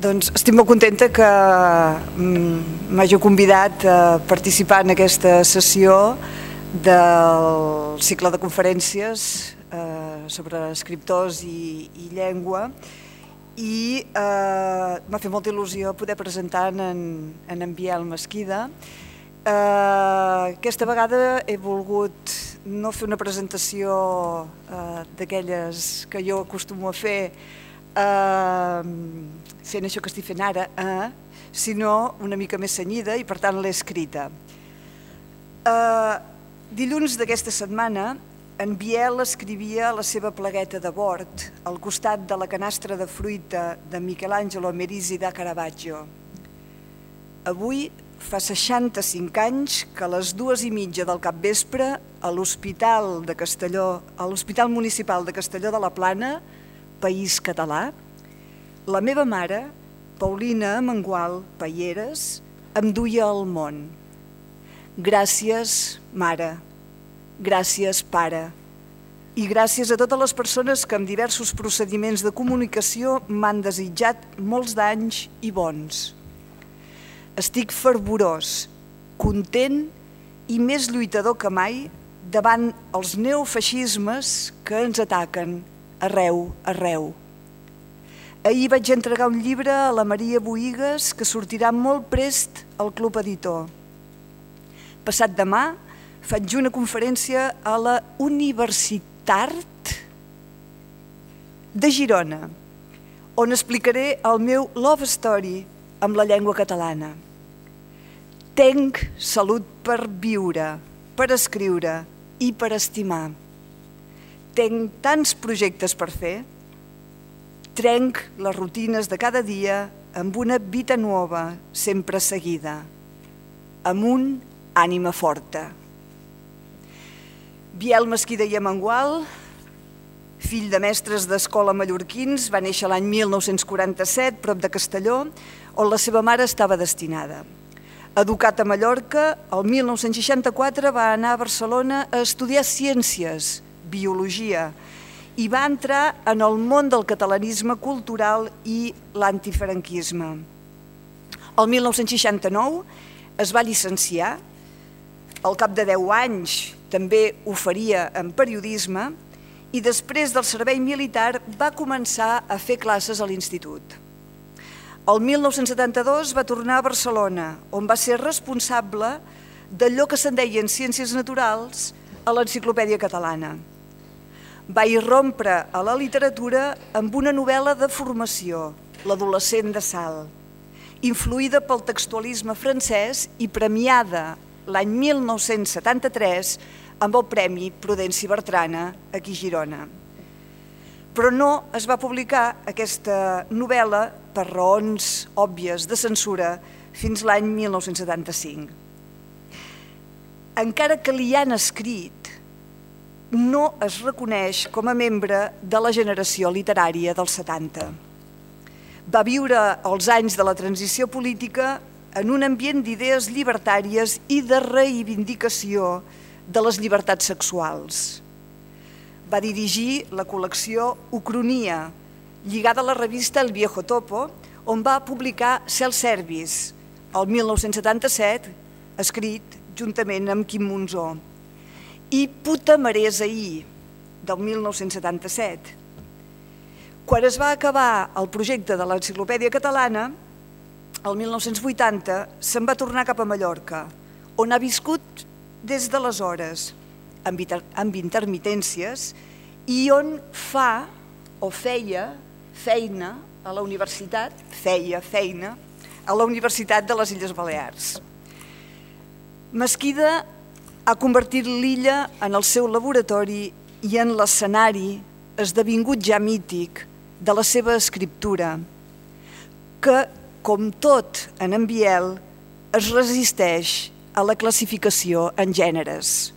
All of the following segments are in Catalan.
Doncs estic molt contenta que mm, m'hagi convidat a participar en aquesta sessió del cicle de conferències eh, sobre escriptors i, i llengua i eh, m'ha fet molta il·lusió poder presentar en, en, en Biel Mesquida. Eh, aquesta vegada he volgut no fer una presentació eh, d'aquelles que jo acostumo a fer eh, fent això que estic fent ara, eh, sinó una mica més senyida i per tant l'he escrita. Eh, dilluns d'aquesta setmana en Biel escrivia la seva plegueta de bord al costat de la canastra de fruita de Michelangelo Merisi da Caravaggio. Avui fa 65 anys que a les dues i mitja del capvespre a l'Hospital de Castelló, a l'Hospital Municipal de Castelló de la Plana, país català, la meva mare, Paulina Mangual Payeres, em duia al món. Gràcies, mare, Gràcies, pare. I gràcies a totes les persones que amb diversos procediments de comunicació m'han desitjat molts d'anys i bons. Estic fervorós, content i més lluitador que mai davant els neofeixismes que ens ataquen arreu, arreu. Ahir vaig entregar un llibre a la Maria Boigues que sortirà molt prest al Club Editor. Passat demà, faig una conferència a la Universitat de Girona, on explicaré el meu love story amb la llengua catalana. Tenc salut per viure, per escriure i per estimar. Tenc tants projectes per fer. Trenc les rutines de cada dia amb una vita nova, sempre seguida, amb un ànima forta. Biel Mesquida i Amengual, fill de mestres d'escola mallorquins, va néixer l'any 1947, prop de Castelló, on la seva mare estava destinada. Educat a Mallorca, el 1964 va anar a Barcelona a estudiar ciències, biologia, i va entrar en el món del catalanisme cultural i l'antifranquisme. El 1969 es va llicenciar, al cap de 10 anys també ho faria en periodisme i després del servei militar va començar a fer classes a l'institut. El 1972 va tornar a Barcelona, on va ser responsable d'allò que se'n deien ciències naturals a l'enciclopèdia catalana. Va irrompre a la literatura amb una novel·la de formació, L'adolescent de Sal, influïda pel textualisme francès i premiada l'any 1973 amb el Premi Prudenci Bertrana aquí a Girona. Però no es va publicar aquesta novel·la per raons òbvies de censura fins l'any 1975. Encara que li han escrit, no es reconeix com a membre de la generació literària dels 70. Va viure els anys de la transició política en un ambient d'idees llibertàries i de reivindicació de les llibertats sexuals. Va dirigir la col·lecció Ucronia, lligada a la revista El Viejo Topo, on va publicar Cel Servis, el 1977, escrit juntament amb Quim Monzó, i Puta Maresa I, del 1977. Quan es va acabar el projecte de l'Enciclopèdia Catalana, el 1980 se'n va tornar cap a Mallorca, on ha viscut des d'aleshores, amb, amb intermitències, i on fa o feia feina a la universitat, feia feina, a la Universitat de les Illes Balears. Mesquida ha convertit l'illa en el seu laboratori i en l'escenari esdevingut ja mític de la seva escriptura, que, com tot en en Biel, es resisteix a la classificació en gèneres.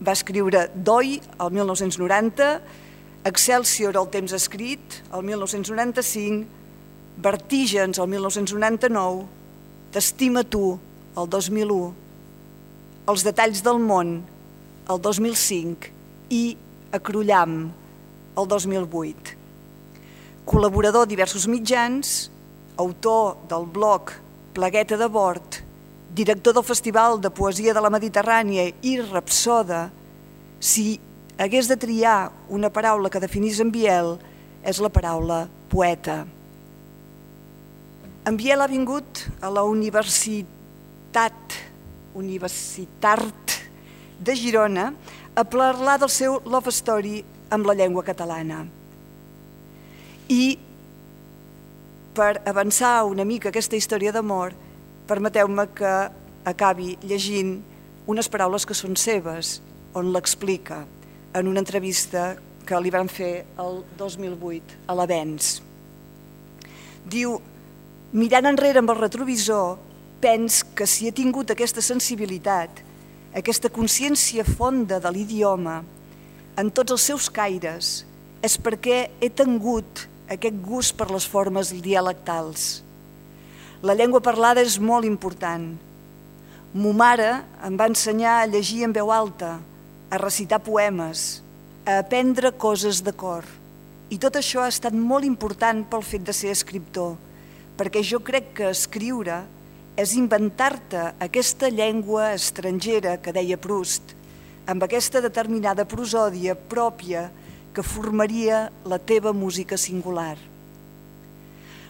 Va escriure Doi el 1990, Excelsior el temps escrit el 1995, Vertígens el 1999, T'estima tu el 2001, Els detalls del món el 2005 i Acrollam el 2008. col·laborador de diversos mitjans, autor del blog Plagueta de Bord, director del Festival de Poesia de la Mediterrània i rapsoda, si hagués de triar una paraula que definís en Biel, és la paraula poeta. En Biel ha vingut a la Universitat, Universitart de Girona a parlar del seu love story amb la llengua catalana. I per avançar una mica aquesta història d'amor, permeteu-me que acabi llegint unes paraules que són seves, on l'explica en una entrevista que li van fer el 2008 a l'Avenç. Diu, mirant enrere amb el retrovisor, pens que si he tingut aquesta sensibilitat, aquesta consciència fonda de l'idioma, en tots els seus caires, és perquè he tingut aquest gust per les formes dialectals. La llengua parlada és molt important. Mo mare em va ensenyar a llegir en veu alta, a recitar poemes, a aprendre coses de cor. I tot això ha estat molt important pel fet de ser escriptor, perquè jo crec que escriure és inventar-te aquesta llengua estrangera que deia Proust, amb aquesta determinada prosòdia pròpia que formaria la teva música singular.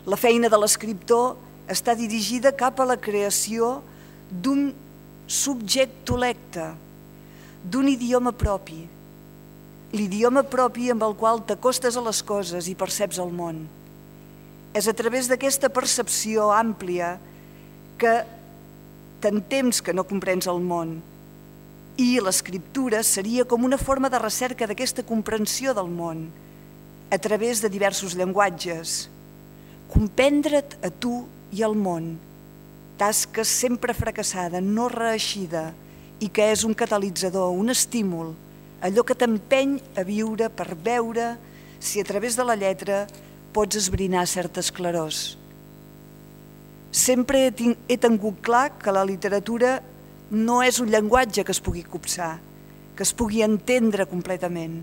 La feina de l'escriptor està dirigida cap a la creació d'un subjecte lecte, d'un idioma propi, l'idioma propi amb el qual t'acostes a les coses i perceps el món. És a través d'aquesta percepció àmplia que tant temps que no comprens el món i l'escriptura seria com una forma de recerca d'aquesta comprensió del món a través de diversos llenguatges. Comprendre't a tu i al món, tasca sempre fracassada, no reeixida, i que és un catalitzador, un estímul, allò que t'empeny a viure per veure si a través de la lletra pots esbrinar certes clarors. Sempre he tingut clar que la literatura no és un llenguatge que es pugui copsar, que es pugui entendre completament.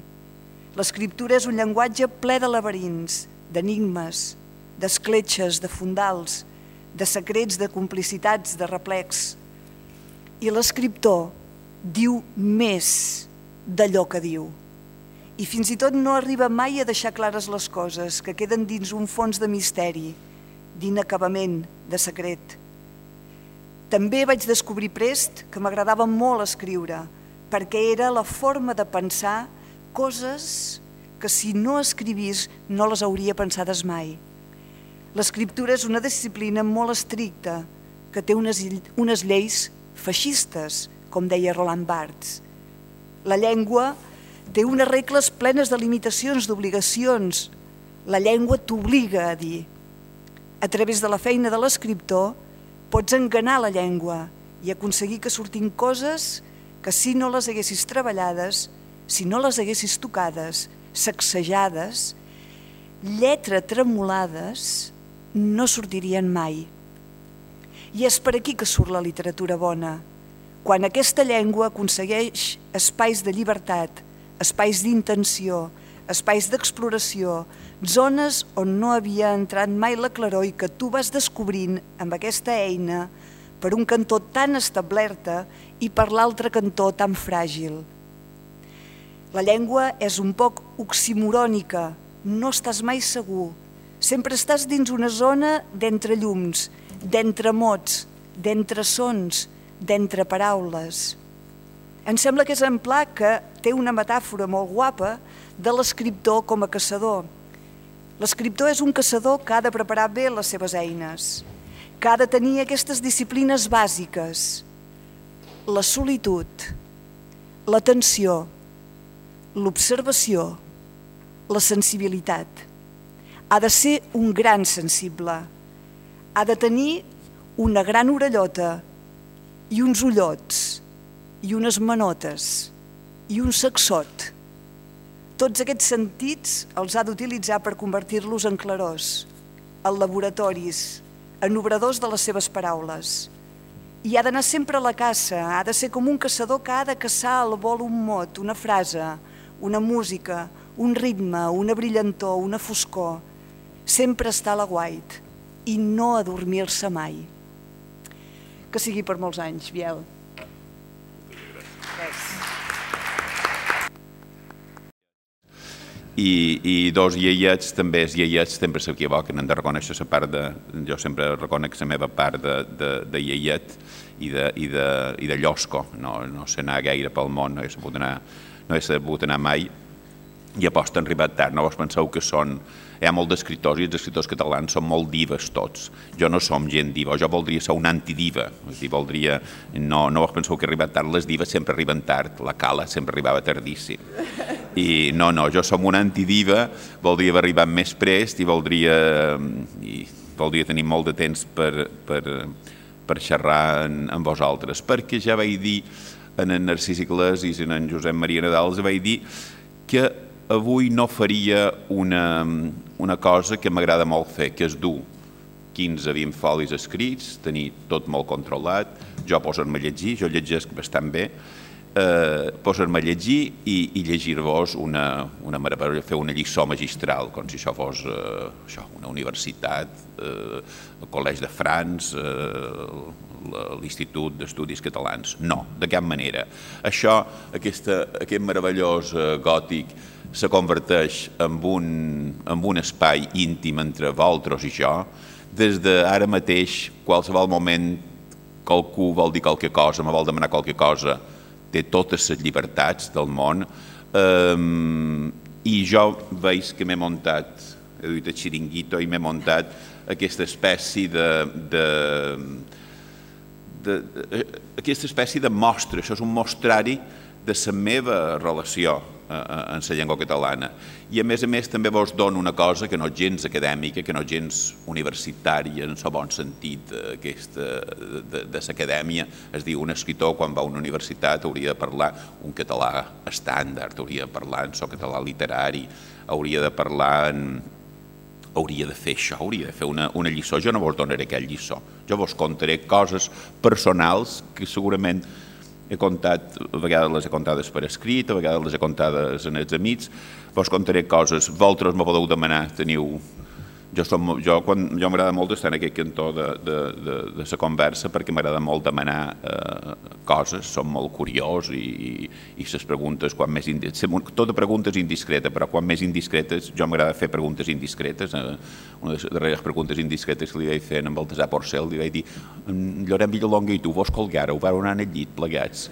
L'escriptura és un llenguatge ple de laberints, d'enigmes, d'escletxes, de fundals, de secrets, de complicitats, de replecs. I l'escriptor diu més d'allò que diu i fins i tot no arriba mai a deixar clares les coses, que queden dins un fons de misteri, d'inacabament, de secret. També vaig descobrir prest que m'agradava molt escriure, perquè era la forma de pensar coses que si no escrivís no les hauria pensades mai. L'escriptura és una disciplina molt estricta, que té unes, unes lleis feixistes, com deia Roland Barthes. La llengua té unes regles plenes de limitacions, d'obligacions. La llengua t'obliga a dir. A través de la feina de l'escriptor pots enganar la llengua i aconseguir que surtin coses que si no les haguessis treballades, si no les haguessis tocades, sacsejades, lletra tremolades, no sortirien mai. I és per aquí que surt la literatura bona, quan aquesta llengua aconsegueix espais de llibertat, espais d'intenció, espais d'exploració, zones on no havia entrat mai la claror i que tu vas descobrint amb aquesta eina per un cantó tan establerta i per l'altre cantó tan fràgil. La llengua és un poc oximorònica, no estàs mai segur, sempre estàs dins una zona d'entre llums, d'entre mots, d'entre sons, d'entre paraules. Em sembla que és en pla que té una metàfora molt guapa de l'escriptor com a caçador. L'escriptor és un caçador que ha de preparar bé les seves eines, que ha de tenir aquestes disciplines bàsiques, la solitud, l'atenció, l'observació, la sensibilitat. Ha de ser un gran sensible, ha de tenir una gran orellota i uns ullots, i unes manotes i un saxot. Tots aquests sentits els ha d'utilitzar per convertir-los en clarors, en laboratoris, en obradors de les seves paraules. I ha d'anar sempre a la caça, ha de ser com un caçador que ha de caçar al vol un mot, una frase, una música, un ritme, una brillantor, una foscor. sempre estar a la guait i no adormir-se mai. Que sigui per molts anys, Biel. I, i dos iaiets, també els iaiets sempre s'equivoquen, han de reconèixer la part de... Jo sempre reconec la meva part de, de, de iaiet i de, i de, i de llosco, no, no sé anar gaire pel món, no he sabut anar, no he sabut anar mai, i aposta han arribat tard, no vos penseu que són hi ha molt d'escriptors i els escriptors catalans són molt dives tots. Jo no som gent diva, jo voldria ser un antidiva. És dir, voldria... No, no vos penseu que arribat tard, les dives sempre arriben tard, la cala sempre arribava tardíssim. I no, no, jo som una antidiva, voldria haver arribat més prest i voldria, i voldria tenir molt de temps per, per, per xerrar amb, amb vosaltres, perquè ja vaig dir en en Narcís Iglesias i en en Josep Maria Nadal, vaig dir que avui no faria una, una cosa que m'agrada molt fer, que és dur 15-20 folis escrits, tenir tot molt controlat, jo posar-me a llegir, jo llegesc bastant bé, eh, posar-me a llegir i, i llegir-vos una, una meravella, fer una lliçó magistral, com si això fos eh, això, una universitat, eh, el Col·legi de Frans, eh, l'Institut d'Estudis Catalans. No, de cap manera. Això, aquesta, aquest meravellós eh, gòtic, se converteix en un, en un espai íntim entre vosaltres i jo, des d'ara mateix, qualsevol moment, qualcú vol dir qualque cosa, me vol demanar qualque cosa, té totes les llibertats del món, um, i jo veig que m'he muntat, he dit el xiringuito, i m'he muntat aquesta espècie de, de, de, de, aquesta espècie de mostra, això és un mostrari de la meva relació en la llengua catalana. I a més a més també vos dono una cosa que no és gens acadèmica, que no és gens universitària en el bon sentit aquesta de, de l'acadèmia. Es diu, un escritor quan va a una universitat hauria de parlar un català estàndard, hauria de parlar en so català literari, hauria de parlar en, hauria de fer això, hauria de fer una, una lliçó. Jo no vos donaré aquella lliçó. Jo vos contaré coses personals que segurament he contat, a vegades les he contades per escrit, a vegades les he contades en els amics, vos contaré coses, vosaltres me podeu demanar, teniu jo, som, jo, quan, jo m'agrada molt estar en aquest cantó de, de, de, de la conversa perquè m'agrada molt demanar eh, coses, som molt curiós i, i, i les preguntes, quan més indiscretes, tota pregunta és indiscreta, però quan més indiscretes, jo m'agrada fer preguntes indiscretes. Eh, una de les darreres preguntes indiscretes que li vaig fer el Tesà Porcel, li vaig dir, Llorem Villalonga i tu vos colgara, ho vau anar al llit plegats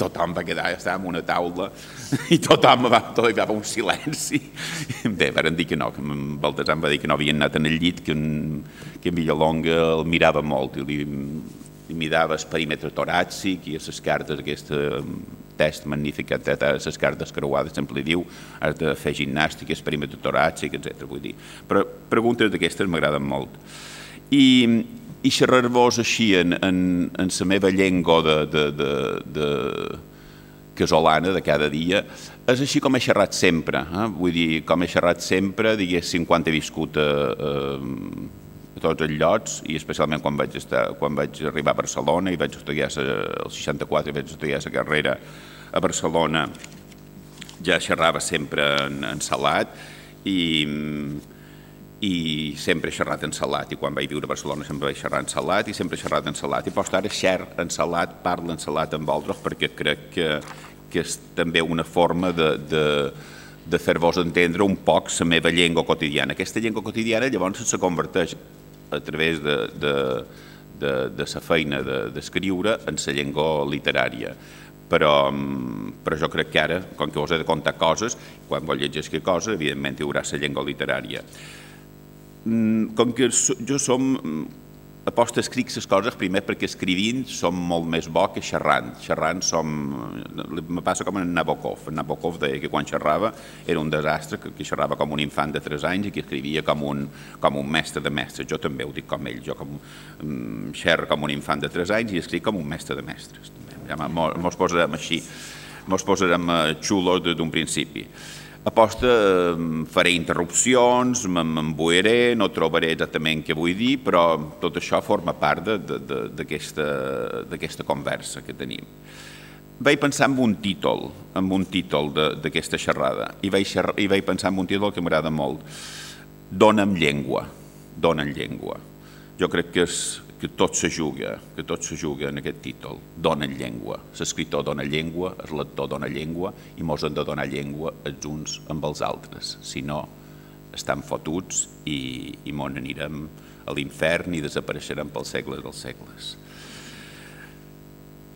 tothom va quedar, estàvem en una taula i tothom va, tot hi va un silenci. Bé, van dir que no, que en Baltasar em va dir que no havien anat en el llit, que en, que en Villalonga el mirava molt i li, li mirava el perímetre toràcic i les cartes, aquest test magnífic les cartes creuades, sempre li diu, has de fer gimnàstica, el perímetre toràcic, etc. Vull dir. Però preguntes d'aquestes m'agraden molt. I, i xerrar-vos així en, en, en la meva llengua de, de, de, de casolana de cada dia, és així com he xerrat sempre. Eh? Vull dir, com he xerrat sempre, diguéssim, quan he viscut a, a, a tots els llocs, i especialment quan vaig, estar, quan vaig arribar a Barcelona i vaig estudiar el 64 i vaig estudiar la carrera a Barcelona, ja xerrava sempre en, en salat i i sempre he xerrat en salat i quan vaig viure a Barcelona sempre vaig xerrar en salat i sempre he xerrat en salat i pots ara xer en salat, parla en salat amb vosaltres perquè crec que, que és també una forma de, de, de fer-vos entendre un poc la meva llengua quotidiana. Aquesta llengua quotidiana llavors se converteix a través de, de, de, de la feina d'escriure de, en la llengua literària però, però jo crec que ara, com que vos he de contar coses, quan vol llegir que cosa, evidentment hi haurà la llengua literària. Mm, com que jo som mm, aposta escric les coses primer perquè escrivint som molt més bo que xerrant. Xerrant som... Me passa com en Nabokov. En Nabokov deia que quan xerrava era un desastre, que, xerrava com un infant de 3 anys i que escrivia com un, com un mestre de mestres. Jo també ho dic com ell. Jo com, um, xerro com un infant de 3 anys i escric com un mestre de mestres. Ja mos posarem així, mos posarem eh, xulos d'un principi aposta faré interrupcions, m'emboiré, no trobaré exactament què vull dir, però tot això forma part d'aquesta conversa que tenim. Vaig pensar en un títol, en un títol d'aquesta xerrada, i vaig, i pensar en un títol que m'agrada molt. dona'm llengua, dona'm llengua. Jo crec que, és, que tot se juga, que tot se juga en aquest títol, dona llengua. L'escriptor dona llengua, el lector dona llengua i mos hem de donar llengua els uns amb els altres. Si no, estan fotuts i, i mos anirem a l'infern i desapareixerem pels segles dels segles.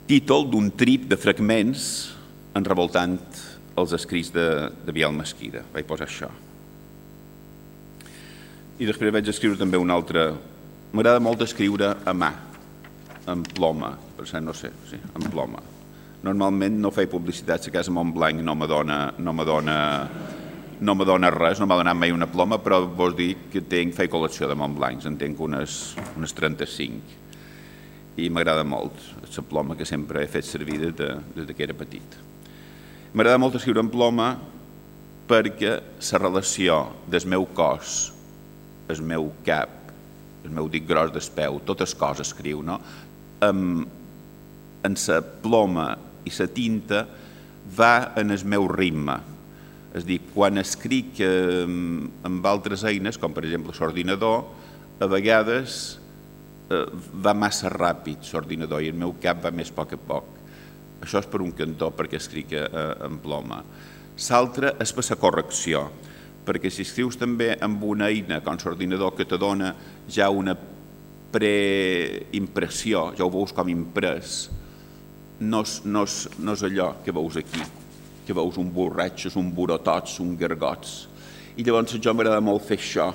Títol d'un trip de fragments enrevoltant els escrits de, de Biel Mesquida. Vaig posar això. I després vaig escriure també un altre... M'agrada molt escriure a mà, amb ploma, per cert, no sé, sí, amb ploma. Normalment no feia publicitat, si a casa Montblanc no me dona, no me dona no me dona res, no m'ha donat mai una ploma, però vos dic que tenc, feia col·lecció de Montblancs, en tenc unes, unes 35 i m'agrada molt, la ploma que sempre he fet servir des, de, des de que era petit. M'agrada molt escriure en ploma perquè la relació del meu cos, el meu cap, el meu dit gros d'espeu, totes coses escriu, no? Amb, en la ploma i la tinta va en el meu ritme, és dir, quan escric eh, amb altres eines, com per exemple l'ordinador, a vegades eh, va massa ràpid l'ordinador i el meu cap va més a poc a poc. Això és per un cantó, perquè escric eh, en ploma. L'altre és per la correcció, perquè si escrius també amb una eina com l'ordinador que te dona ja una preimpressió, ja ho veus com imprès, no és, no és, no és allò que veus aquí que veus un borratxos, un burotots, un gargots. I llavors jo m'agrada molt fer això,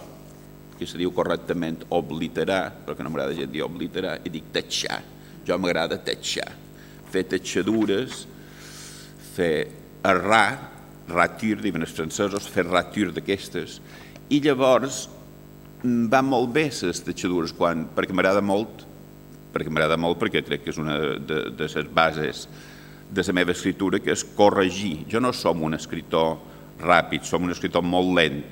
que se diu correctament obliterar, perquè no m'agrada gent dir obliterar, i dic tatxar. Jo m'agrada tatxar. Fer tatxadures, fer errar, ratir, diuen els francesos, fer ratir d'aquestes. I llavors mm, van molt bé les tatxadures, quan, perquè m'agrada molt, perquè m'agrada molt perquè crec que és una de, de les bases de la meva escritura, que és corregir. Jo no som un escritor ràpid, som un escritor molt lent,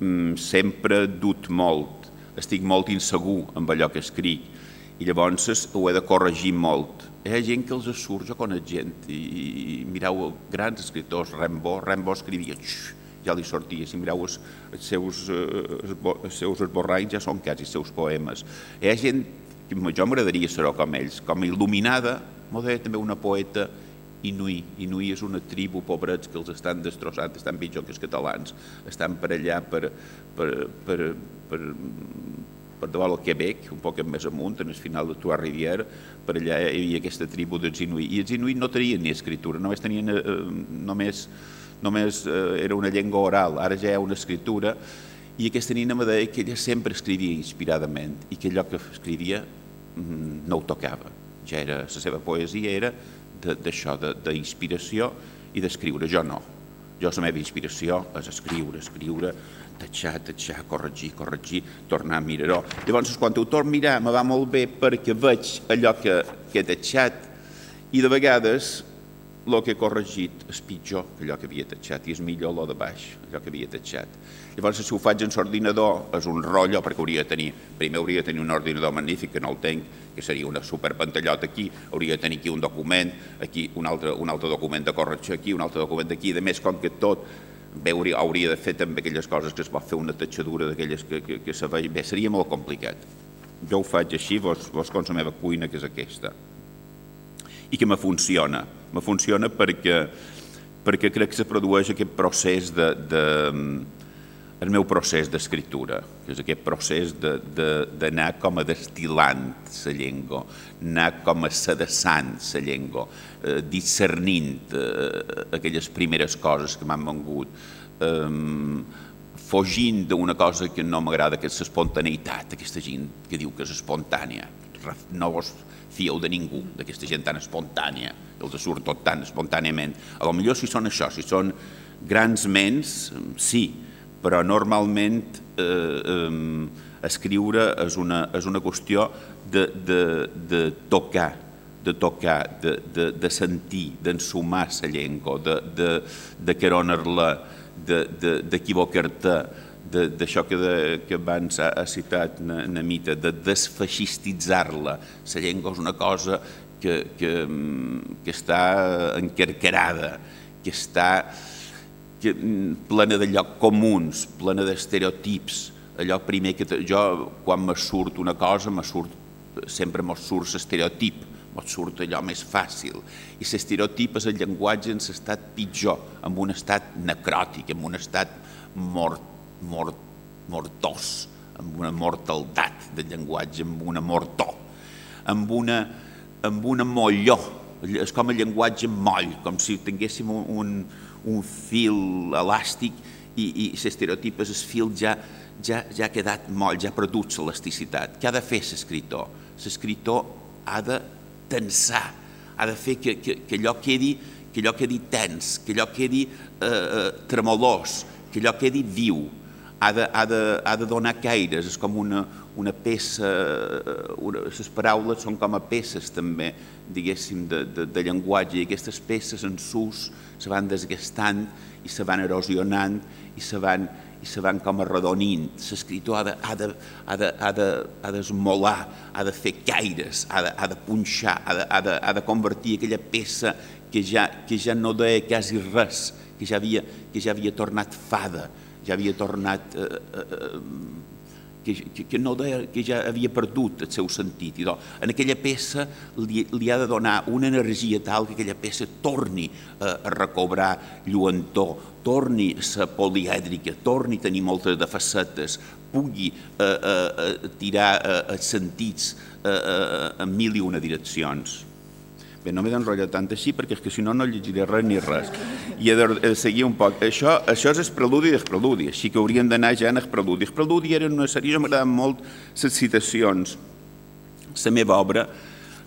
mm, sempre dut molt, estic molt insegur amb allò que escric, i llavors ho he de corregir molt. Hi ha gent que els surt, jo conec gent, i, i mireu grans escritors, Rembo, Rembo escrivia, xux, ja li sortia, si mireu els, els, seus, eh, els seus esborranys ja són quasi els seus poemes. Hi ha gent que jo m'agradaria ser com ells, com il·luminada, M'ho deia també una poeta Inuí. Inuí és una tribu, pobrets, que els estan destrossant, estan pitjor que els catalans, estan per allà, per, per, per, per, per davant el Quebec, un poc més amunt, en el final de Trois Rivière, per allà hi havia aquesta tribu dels Inuí. I els Inuí no tenien ni escritura, només tenien, eh, només, només eh, era una llengua oral, ara ja hi ha una escritura, i aquesta nina me deia que ella sempre escrivia inspiradament i que allò que escrivia mm, no ho tocava ja era, la seva poesia era d'això, d'inspiració i d'escriure. Jo no. Jo la meva inspiració és escriure, escriure, tatxar, tatxar, corregir, corregir, tornar a mirar-ho. Llavors, quan ho torno a mirar, me va molt bé perquè veig allò que, he tatxat i de vegades el que he corregit és pitjor que allò que havia tatxat i és millor el de baix, allò que havia tatxat. Llavors, si ho faig en l'ordinador, és un rotllo, perquè hauria de tenir, primer hauria de tenir un ordinador magnífic, que no el tenc, que seria una superpantallota aquí, hauria de tenir aquí un document, aquí un altre, un altre document de correcció aquí, un altre document d'aquí, de més com que tot bé, hauria, de fer també aquelles coses que es pot fer una tatxadura d'aquelles que, que, que se veig bé, seria molt complicat. Jo ho faig així, vos, vos com la meva cuina, que és aquesta. I que me funciona. Me funciona perquè, perquè crec que se produeix aquest procés de, de, el meu procés d'escriptura, que és aquest procés d'anar com a destilant la llengua, anar com a sedessant la llengua, eh, discernint eh, aquelles primeres coses que m'han vengut, eh, fugint d'una cosa que no m'agrada, que és l'espontaneïtat, aquesta gent que diu que és espontània. No vos fieu de ningú, d'aquesta gent tan espontània, els surt tot tan espontàniament. A lo millor si són això, si són grans ments, sí, però normalment eh, escriure és una, és una qüestió de, de, de tocar, de tocar, de, de, de sentir, d'ensumar la llengua, de, de, de caronar-la, d'equivocar-te, de, d'això que, de, que abans ha, citat Namita, de desfeixistitzar-la. La llengua és una cosa que, que, que està encarcarada, que està mm, plena de llocs comuns, plena d'estereotips. Allò primer que jo, quan me surt una cosa, me surt, sempre me surt l'estereotip, me surt allò més fàcil. I l'estereotip és el llenguatge en l'estat pitjor, en un estat necròtic, en un estat mort, mort, mortós, amb una mortaldat del llenguatge, amb una mortor, amb una, amb una molló, és com el llenguatge moll, com si tinguéssim un, un, un fil elàstic i, i l'estereotip és el fil ja, ja, ja ha quedat moll, ja ha perdut l'elasticitat. Què ha de fer l'escriptor? L'escriptor ha de tensar, ha de fer que, que, que allò quedi que allò quedi tens, que allò quedi eh, eh, tremolós, que allò quedi viu, ha de, ha de, de donar caires, és com una, una peça, eh, les paraules són com a peces també, diguéssim, de, de, de llenguatge, i aquestes peces en sus se van desgastant i se van erosionant i se van, i se van com arredonint. L'escriptor ha de, ha, de, ha, de, ha, de, ha d'esmolar, ha de fer caires, ha de, ha de punxar, ha de, ha, de, ha de convertir aquella peça que ja, que ja no deia quasi res, que ja havia, que ja havia tornat fada, ja havia tornat eh, eh, eh que, que, que, no de, que ja havia perdut el seu sentit. I doncs, en aquella peça li, li ha de donar una energia tal que aquella peça torni a, a recobrar lluentor, torni a ser polièdrica, torni a tenir moltes de facetes, pugui a, a, a tirar a, a sentits a, a mil i una direccions. Bé, no m'he d'enrotllar tant així perquè és que si no no llegiré res ni res. I he de, he de seguir un poc. Això, això és el preludi del preludi, així que hauríem d'anar ja en el preludi. El preludi era una sèrie, m'agraden molt les citacions. La meva obra,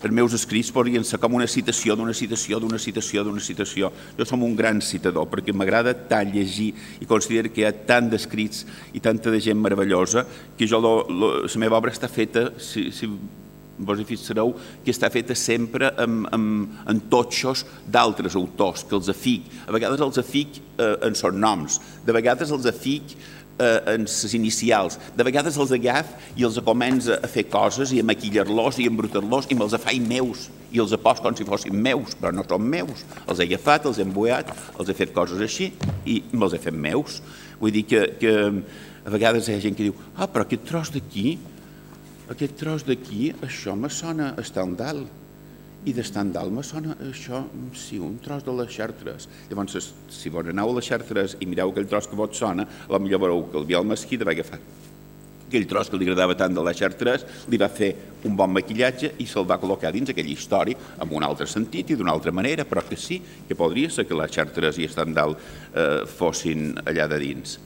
els meus escrits podrien ser com una citació d'una citació d'una citació d'una citació. Jo som un gran citador perquè m'agrada tant llegir i considero que hi ha tant d'escrits i tanta de gent meravellosa que jo lo, lo, la meva obra està feta, si, si vos hi fixareu que està feta sempre amb, amb, amb totxos d'altres autors, que els afic. A vegades els afic eh, en noms, de vegades els afic eh, en les inicials, de vegades els agaf i els comença a fer coses i a maquillar-los i a embrutar-los i me'ls faig meus i els apos com si fossin meus, però no són meus. Els he agafat, els he embuat, els he fet coses així i me'ls he fet meus. Vull dir que, que a vegades hi ha gent que diu ah, però aquest tros d'aquí aquest tros d'aquí, això me sona Estendal, i d'Estendal me sona això, sí, un tros de les Xartres. Llavors, si vos aneu a les Xartres i mireu aquell tros que vos sona, a millor veureu que el Biel Mesquí va agafar aquell tros que li agradava tant de les Xartres, li va fer un bon maquillatge i se'l va col·locar dins aquella història amb un altre sentit i d'una altra manera, però que sí, que podria ser que les Xartres i Estendal eh, fossin allà de dins.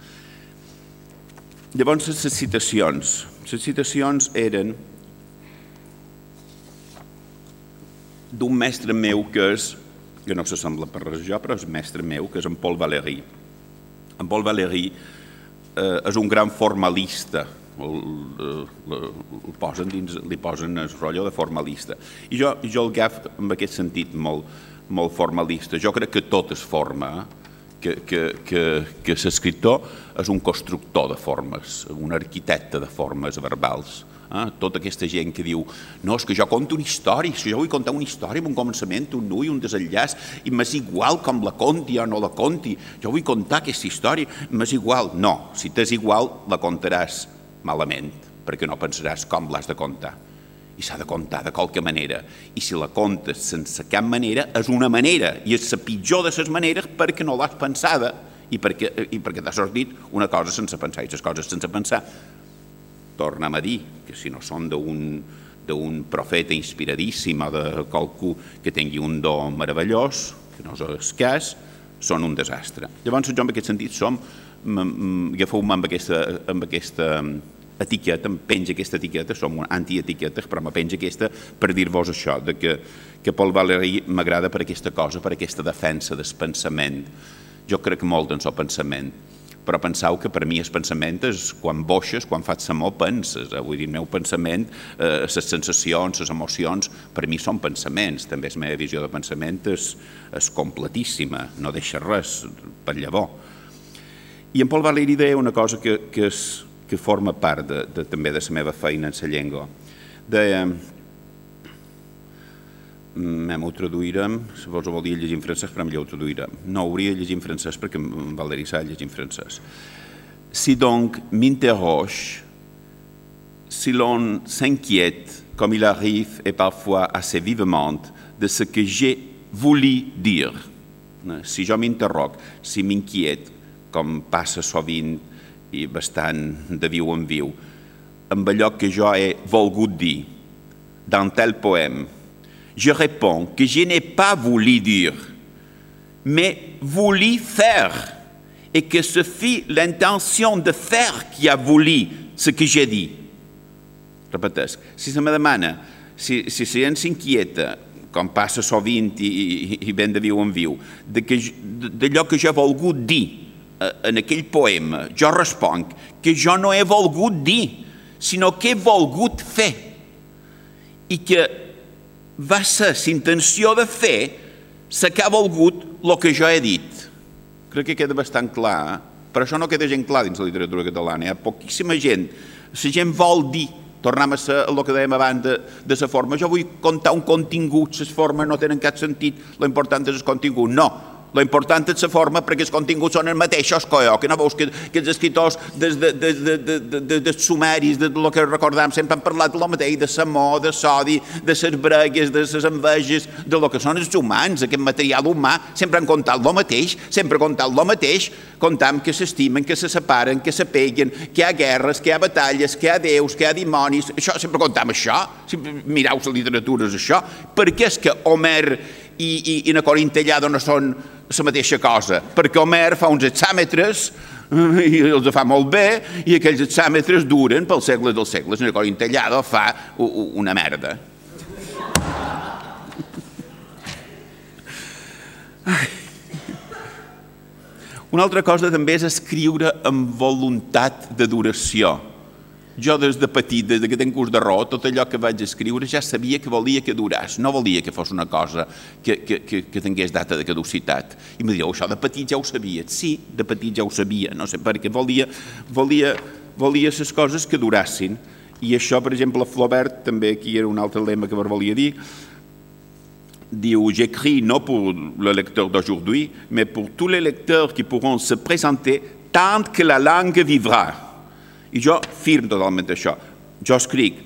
Llavors, les citacions. Les citacions eren d'un mestre meu que és, que no s'assembla per res jo, però és mestre meu, que és en Paul Valéry. En Paul Valéry eh, és un gran formalista, el, el, el posen dins, li posen el rotllo de formalista. I jo, jo el gaf en aquest sentit molt, molt formalista. Jo crec que tot és forma, eh? Que, que, que, que l'escriptor és un constructor de formes, un arquitecte de formes verbals. Eh? Tota aquesta gent que diu no, és que jo conto una història, si jo vull contar una història amb un començament, un nu i un desenllaç, i m'és igual com la conti o no la conti, jo vull contar aquesta història, m'és igual. No, si t'és igual, la contaràs malament, perquè no pensaràs com l'has de contar i s'ha de comptar de qualque manera. I si la comptes sense cap manera, és una manera, i és la pitjor de les maneres perquè no l'has pensada i perquè, i perquè t'ha sortit una cosa sense pensar, i les coses sense pensar. Tornem a dir que si no són d'un d'un profeta inspiradíssim o de qualcú que tingui un do meravellós, que no és escàs, són un desastre. Llavors, jo en aquest sentit som, agafeu-me amb aquesta, amb aquesta etiqueta, em penja aquesta etiqueta, som antietiquetes, però me penja aquesta per dir-vos això, de que, que Paul Valéry m'agrada per aquesta cosa, per aquesta defensa del pensament. Jo crec molt en el pensament, però pensau que per mi el pensament és quan boixes, quan fas amor, penses. Eh? Vull dir, el meu pensament, eh, les sensacions, les emocions, per mi són pensaments. També la meva visió de pensament és, és completíssima, no deixa res per llavor. I en Paul Valéry deia una cosa que, que és, que forma part de, de, també de la meva feina en la llengua. De, Mem ho traduirem, si vos ho vol dir llegir en francès, però millor ho traduirem. No, hauria llegir en francès perquè Valérie sap llegir en francès. Si donc m'interroge, si l'on s'inquiète, comme il arrive et parfois assez vivement, de ce que j'ai voulu dire, si jo m'interroc, si m'inquiet, com passa sovint i bastant de viu en viu, amb allò que jo he volgut dir, dans tel poème, je réponds que je n'ai pas voulu dire, mais voulu faire, et que ce fut l'intention de faire qui a voulu ce que j'ai dit. Repetesc, si se me demana, si, si la gent s'inquieta, com passa sovint i, i, i ben de viu en viu, d'allò que jo he volgut dir en aquell poema, jo responc que jo no he volgut dir, sinó que he volgut fer. I que va ser la intenció de fer la que ha volgut el que jo he dit. Crec que queda bastant clar, eh? però això no queda gent clar dins la literatura catalana. Hi ha poquíssima gent. La gent vol dir, tornem a ser el que dèiem abans de, de la forma. Jo vull contar un contingut, les formes no tenen cap sentit, l'important és el contingut. No, lo important és la forma perquè els continguts són els mateixos que jo, que no veus que, que els escriptors des de, de, de, de, de, de, de sumeris, de lo que recordam, sempre han parlat de lo mateix, de l'amor, de sodi, de les bregues, de les enveges, de lo que són els humans, aquest material humà, sempre han contat lo mateix, sempre han contat lo mateix, contam que s'estimen, que se separen, que se peguen, que hi ha guerres, que hi ha batalles, que hi ha déus, que hi ha dimonis, això sempre contam això, si mireu la literatura és això, perquè és que Homer i, i, i na Corintellada no són la mateixa cosa, perquè Homer fa uns hexàmetres eh, i els fa molt bé, i aquells hexàmetres duren pels segles dels segles. Na Corintellada fa una merda. Una altra cosa també és escriure amb voluntat de duració jo des de petit, des que tenc curs de raó, tot allò que vaig escriure ja sabia que volia que duràs, no volia que fos una cosa que, que, que, que tingués data de caducitat. I me diu, això de petit ja ho sabia. Sí, de petit ja ho sabia, no sé perquè volia, volia, volia les coses que durassin. I això, per exemple, Flaubert, també aquí era un altre lema que volia dir, diu J'écris non pour le lecteur d'aujourd'hui, mais pour tous les lecteurs qui pourront se présenter tant que la langue vivra. I jo firm totalment això. Jo escric,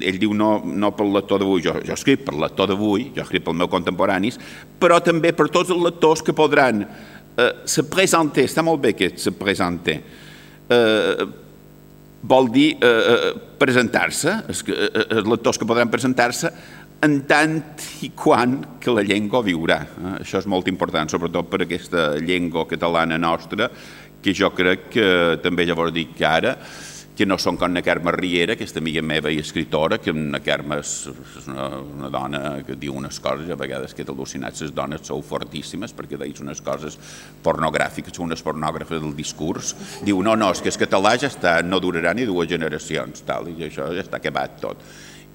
ell diu no, no pel lector d'avui, jo, jo escric per lector d'avui, jo escric pel meu contemporanis, però també per tots els lectors que podran eh, se presentar, està molt bé que se presente, eh, vol dir eh, eh presentar-se, els, eh, eh, els lectors que podran presentar-se en tant i quan que la llengua viurà. Eh? Això és molt important, sobretot per aquesta llengua catalana nostra, que jo crec que també llavors dic que ara, que no són com na Carme Riera, aquesta amiga meva i escritora, que na Carme és una, una dona que diu unes coses, a vegades que al·lucinat, les dones sou fortíssimes perquè deis unes coses pornogràfiques, són unes pornògrafes del discurs. Diu, no, no, és que el català ja està, no durarà ni dues generacions, tal, i això ja està acabat tot.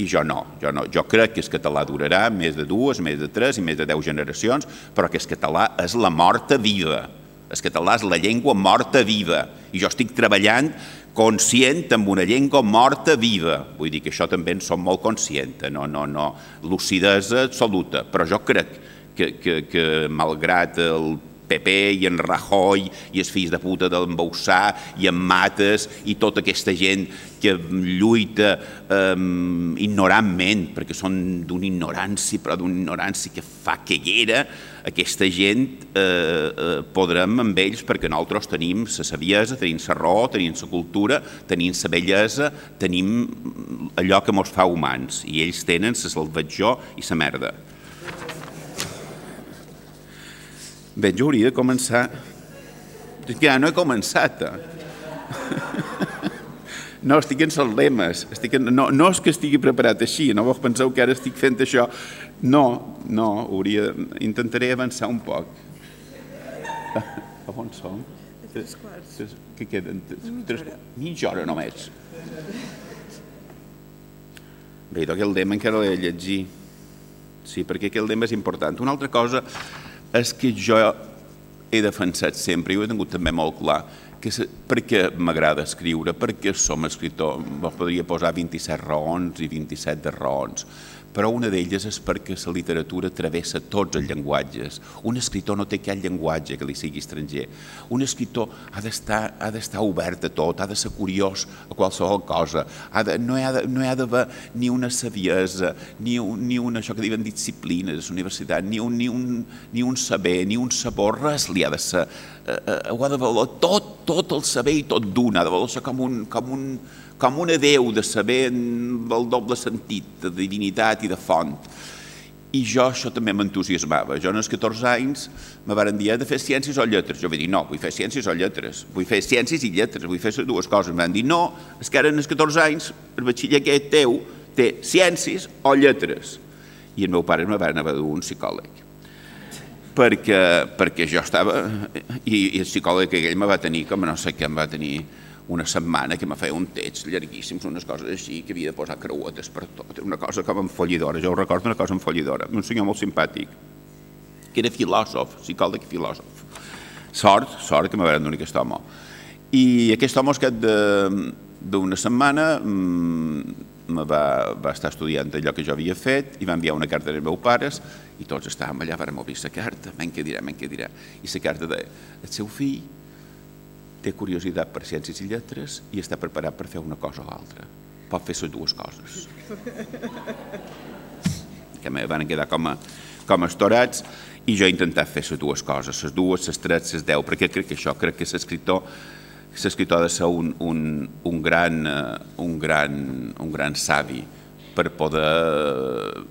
I jo no, jo no. Jo crec que el català durarà més de dues, més de tres i més de deu generacions, però que el català és la morta viva el català és la llengua morta viva i jo estic treballant conscient amb una llengua morta viva. Vull dir que això també en som molt conscients, no, no, no, lucidesa absoluta. Però jo crec que, que, que malgrat el PP i en Rajoy i els fills de puta d'en Boussà i en Mates i tota aquesta gent que lluita eh, ignorantment, perquè són d'una ignorància, però d'una ignorància que fa queguera, aquesta gent eh, eh, podrem amb ells perquè nosaltres tenim la saviesa, tenim la raó, tenim la cultura, tenim la bellesa, tenim allò que ens fa humans i ells tenen la salvatjó i la merda. Bé, jo hauria de començar... Ja no he començat. Eh? No, estic en els lemes. Estic en... no, no és que estigui preparat així, no vos penseu que ara estic fent això. No, no, hauria... intentaré avançar un poc. A on som? Tres quarts. Què queden? Tres, mitja hora només. Bé, aquell lema encara l'he de llegir. Sí, perquè aquell lema és important. Una altra cosa és que jo he defensat sempre, i ho he tingut també molt clar, que perquè m'agrada escriure, perquè som escriptor, podria posar 27 raons i 27 de raons, però una d'elles és perquè la literatura travessa tots els llenguatges. Un escriptor no té cap llenguatge que li sigui estranger. Un escriptor ha d'estar obert a tot, ha de ser curiós a qualsevol cosa, ha de, no, hi ha de, no ha d'haver ni una saviesa, ni, ni una, això que diuen disciplines universitat, ni un, ni, un, ni un saber, ni un sabor, res li ha de ser, eh, eh, ho ha de valer tot, tot el saber i tot d'un, ha de valer com un, com un, com una Déu de saber el doble sentit, de divinitat i de font. I jo això també m'entusiasmava. Jo, els 14 anys, me van dir de fer ciències o lletres. Jo vaig dir, no, vull fer ciències o lletres. Vull fer ciències i lletres, vull fer dues coses. Em van dir, no, és que ara els 14 anys el batxiller aquest teu té ciències o lletres. I el meu pare me va anar a un psicòleg perquè, perquè jo estava... I, i el psicòleg aquell me va tenir, com no sé què, em va tenir una setmana que me feia un text llarguíssims, unes coses així, que havia de posar creuetes per tot, una cosa com enfollidora, jo ho recordo una cosa enfollidora, un senyor molt simpàtic, que era filòsof, psicòleg i filòsof. Sort, sort que me van donar aquest home. I aquest home, al d'una setmana, mm, me va, va estar estudiant allò que jo havia fet i va enviar una carta als meus pares i tots estàvem allà, vam obrir la carta, men què dirà, men què dirà. I la carta deia, el seu fill té curiositat per ciències i lletres i està preparat per fer una cosa o altra. Pot fer les dues coses. Que me van quedar com a, com a estorats i jo he intentat fer les dues coses, les dues, les tres, les deu, perquè crec que això, crec que l'escriptor l'escriptor ha de ser un, un, un, gran, uh, un, gran, un gran savi per poder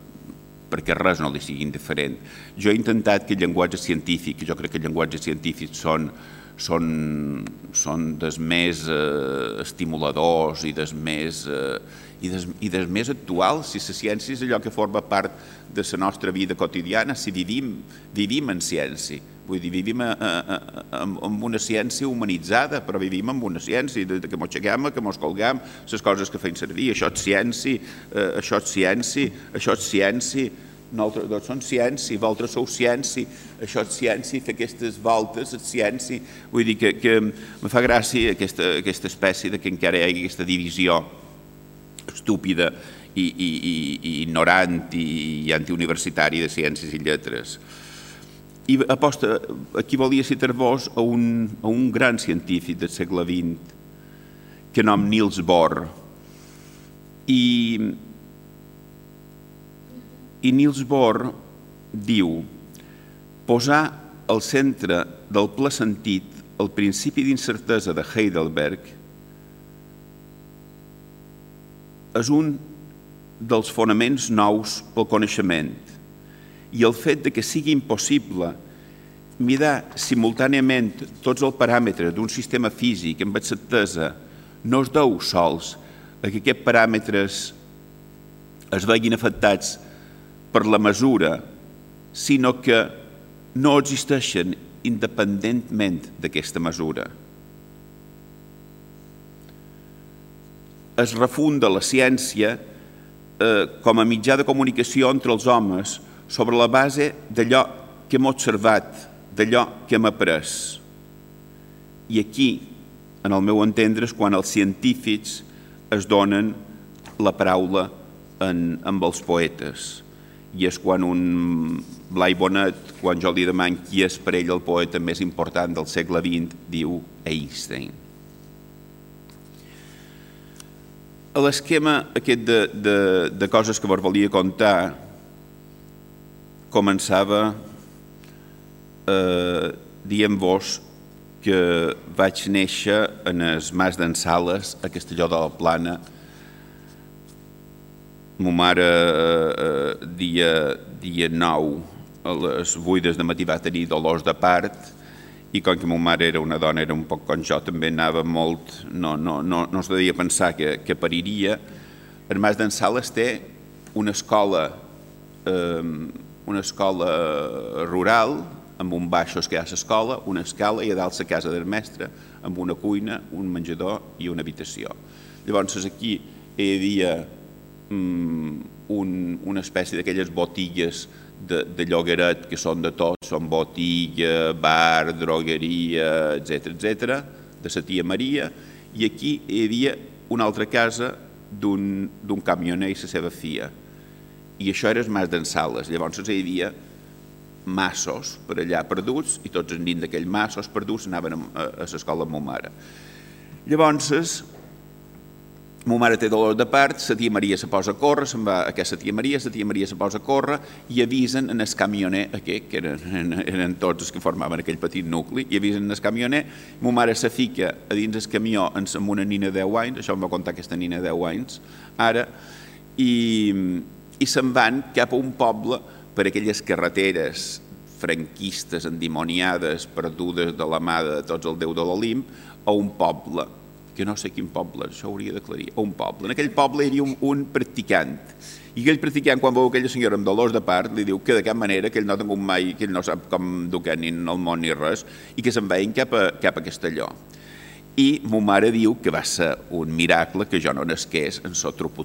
perquè res no li sigui indiferent. Jo he intentat que el llenguatge científic, jo crec que el llenguatge científic són, són, són dels més eh, estimuladors i dels més, eh, i, des, i des més actuals, si la ciència és allò que forma part de la nostra vida quotidiana, si vivim, vivim en ciència, vull dir, vivim a, a, a, amb una ciència humanitzada, però vivim amb una ciència, que m'aixequem, que mos colguem, les coses que feim servir, això és ciència, eh, això és ciència, això és ciència, nosaltres dos som ciència, vosaltres sou ciència, això és ciència, fer aquestes voltes és ciència. Vull dir que, que me fa gràcia aquesta, aquesta espècie de que encara hi hagi aquesta divisió estúpida i, i, i, i ignorant i, i antiuniversitària de ciències i lletres. I aposta, aquí volia citar-vos a, un, a un gran científic del segle XX, que nom Niels Bohr, i i Niels Bohr diu posar al centre del ple sentit el principi d'incertesa de Heidelberg és un dels fonaments nous pel coneixement. I el fet de que sigui impossible mirar simultàniament tots els paràmetres d'un sistema físic amb certesa no es deu sols a que aquests paràmetres es veguin afectats per la mesura, sinó que no existeixen independentment d'aquesta mesura. Es refunda la ciència eh, com a mitjà de comunicació entre els homes sobre la base d'allò que hem observat, d'allò que hem après. I aquí, en el meu entendre, és quan els científics es donen la paraula en, amb els poetes i és quan un Blai Bonet, quan jo li deman qui és per ell el poeta més important del segle XX, diu Einstein. A l'esquema aquest de, de, de coses que vos volia contar començava eh, dient-vos que vaig néixer en el Mas d'en Sales, a Castelló de la Plana, Ma mare, eh, eh, dia, dia 9, a les 8 de matí va tenir dolors de part i com que ma mare era una dona, era un poc com jo, també anava molt, no, no, no, no es devia pensar que, que pariria. El Mas d'en Sales té una escola, eh, una escola rural, amb un baixos que hi ha l'escola, una escala i a dalt la casa del mestre, amb una cuina, un menjador i una habitació. Llavors aquí hi havia un, una espècie d'aquelles botigues de, de llogueret que són de tot, són botiga, bar, drogueria, etc etc, de la tia Maria, i aquí hi havia una altra casa d'un camioner i la seva filla. i això era el mas d'en Sales. Llavors hi havia massos per allà perduts i tots dins d'aquells massos perduts anaven a, l'escola ma mare. Llavors, ma mare té dolor de part, la tia Maria se posa a córrer, se'n va a aquesta tia Maria, la tia Maria se posa a córrer i avisen en el camioner aquest, que eren, eren tots els que formaven aquell petit nucli, i avisen en el camioner, ma mare se fica a dins el camió amb una nina de 10 anys, això em va contar aquesta nina de 10 anys, ara, i, i se'n van cap a un poble per aquelles carreteres franquistes endimoniades, perdudes de la mà de tots el déu de l'Olimp, a un poble, que no sé quin poble, això hauria d'aclarir, a un poble. En aquell poble hi havia un, un practicant, i aquell practicant, quan veu aquella senyora amb dolors de part, li diu que de cap manera, que ell no ha tingut mai, que ell no sap com educar ni en el món ni res, i que se'n veien cap a, cap a Castelló. I mo mare diu que va ser un miracle que jo no nasqués en so trup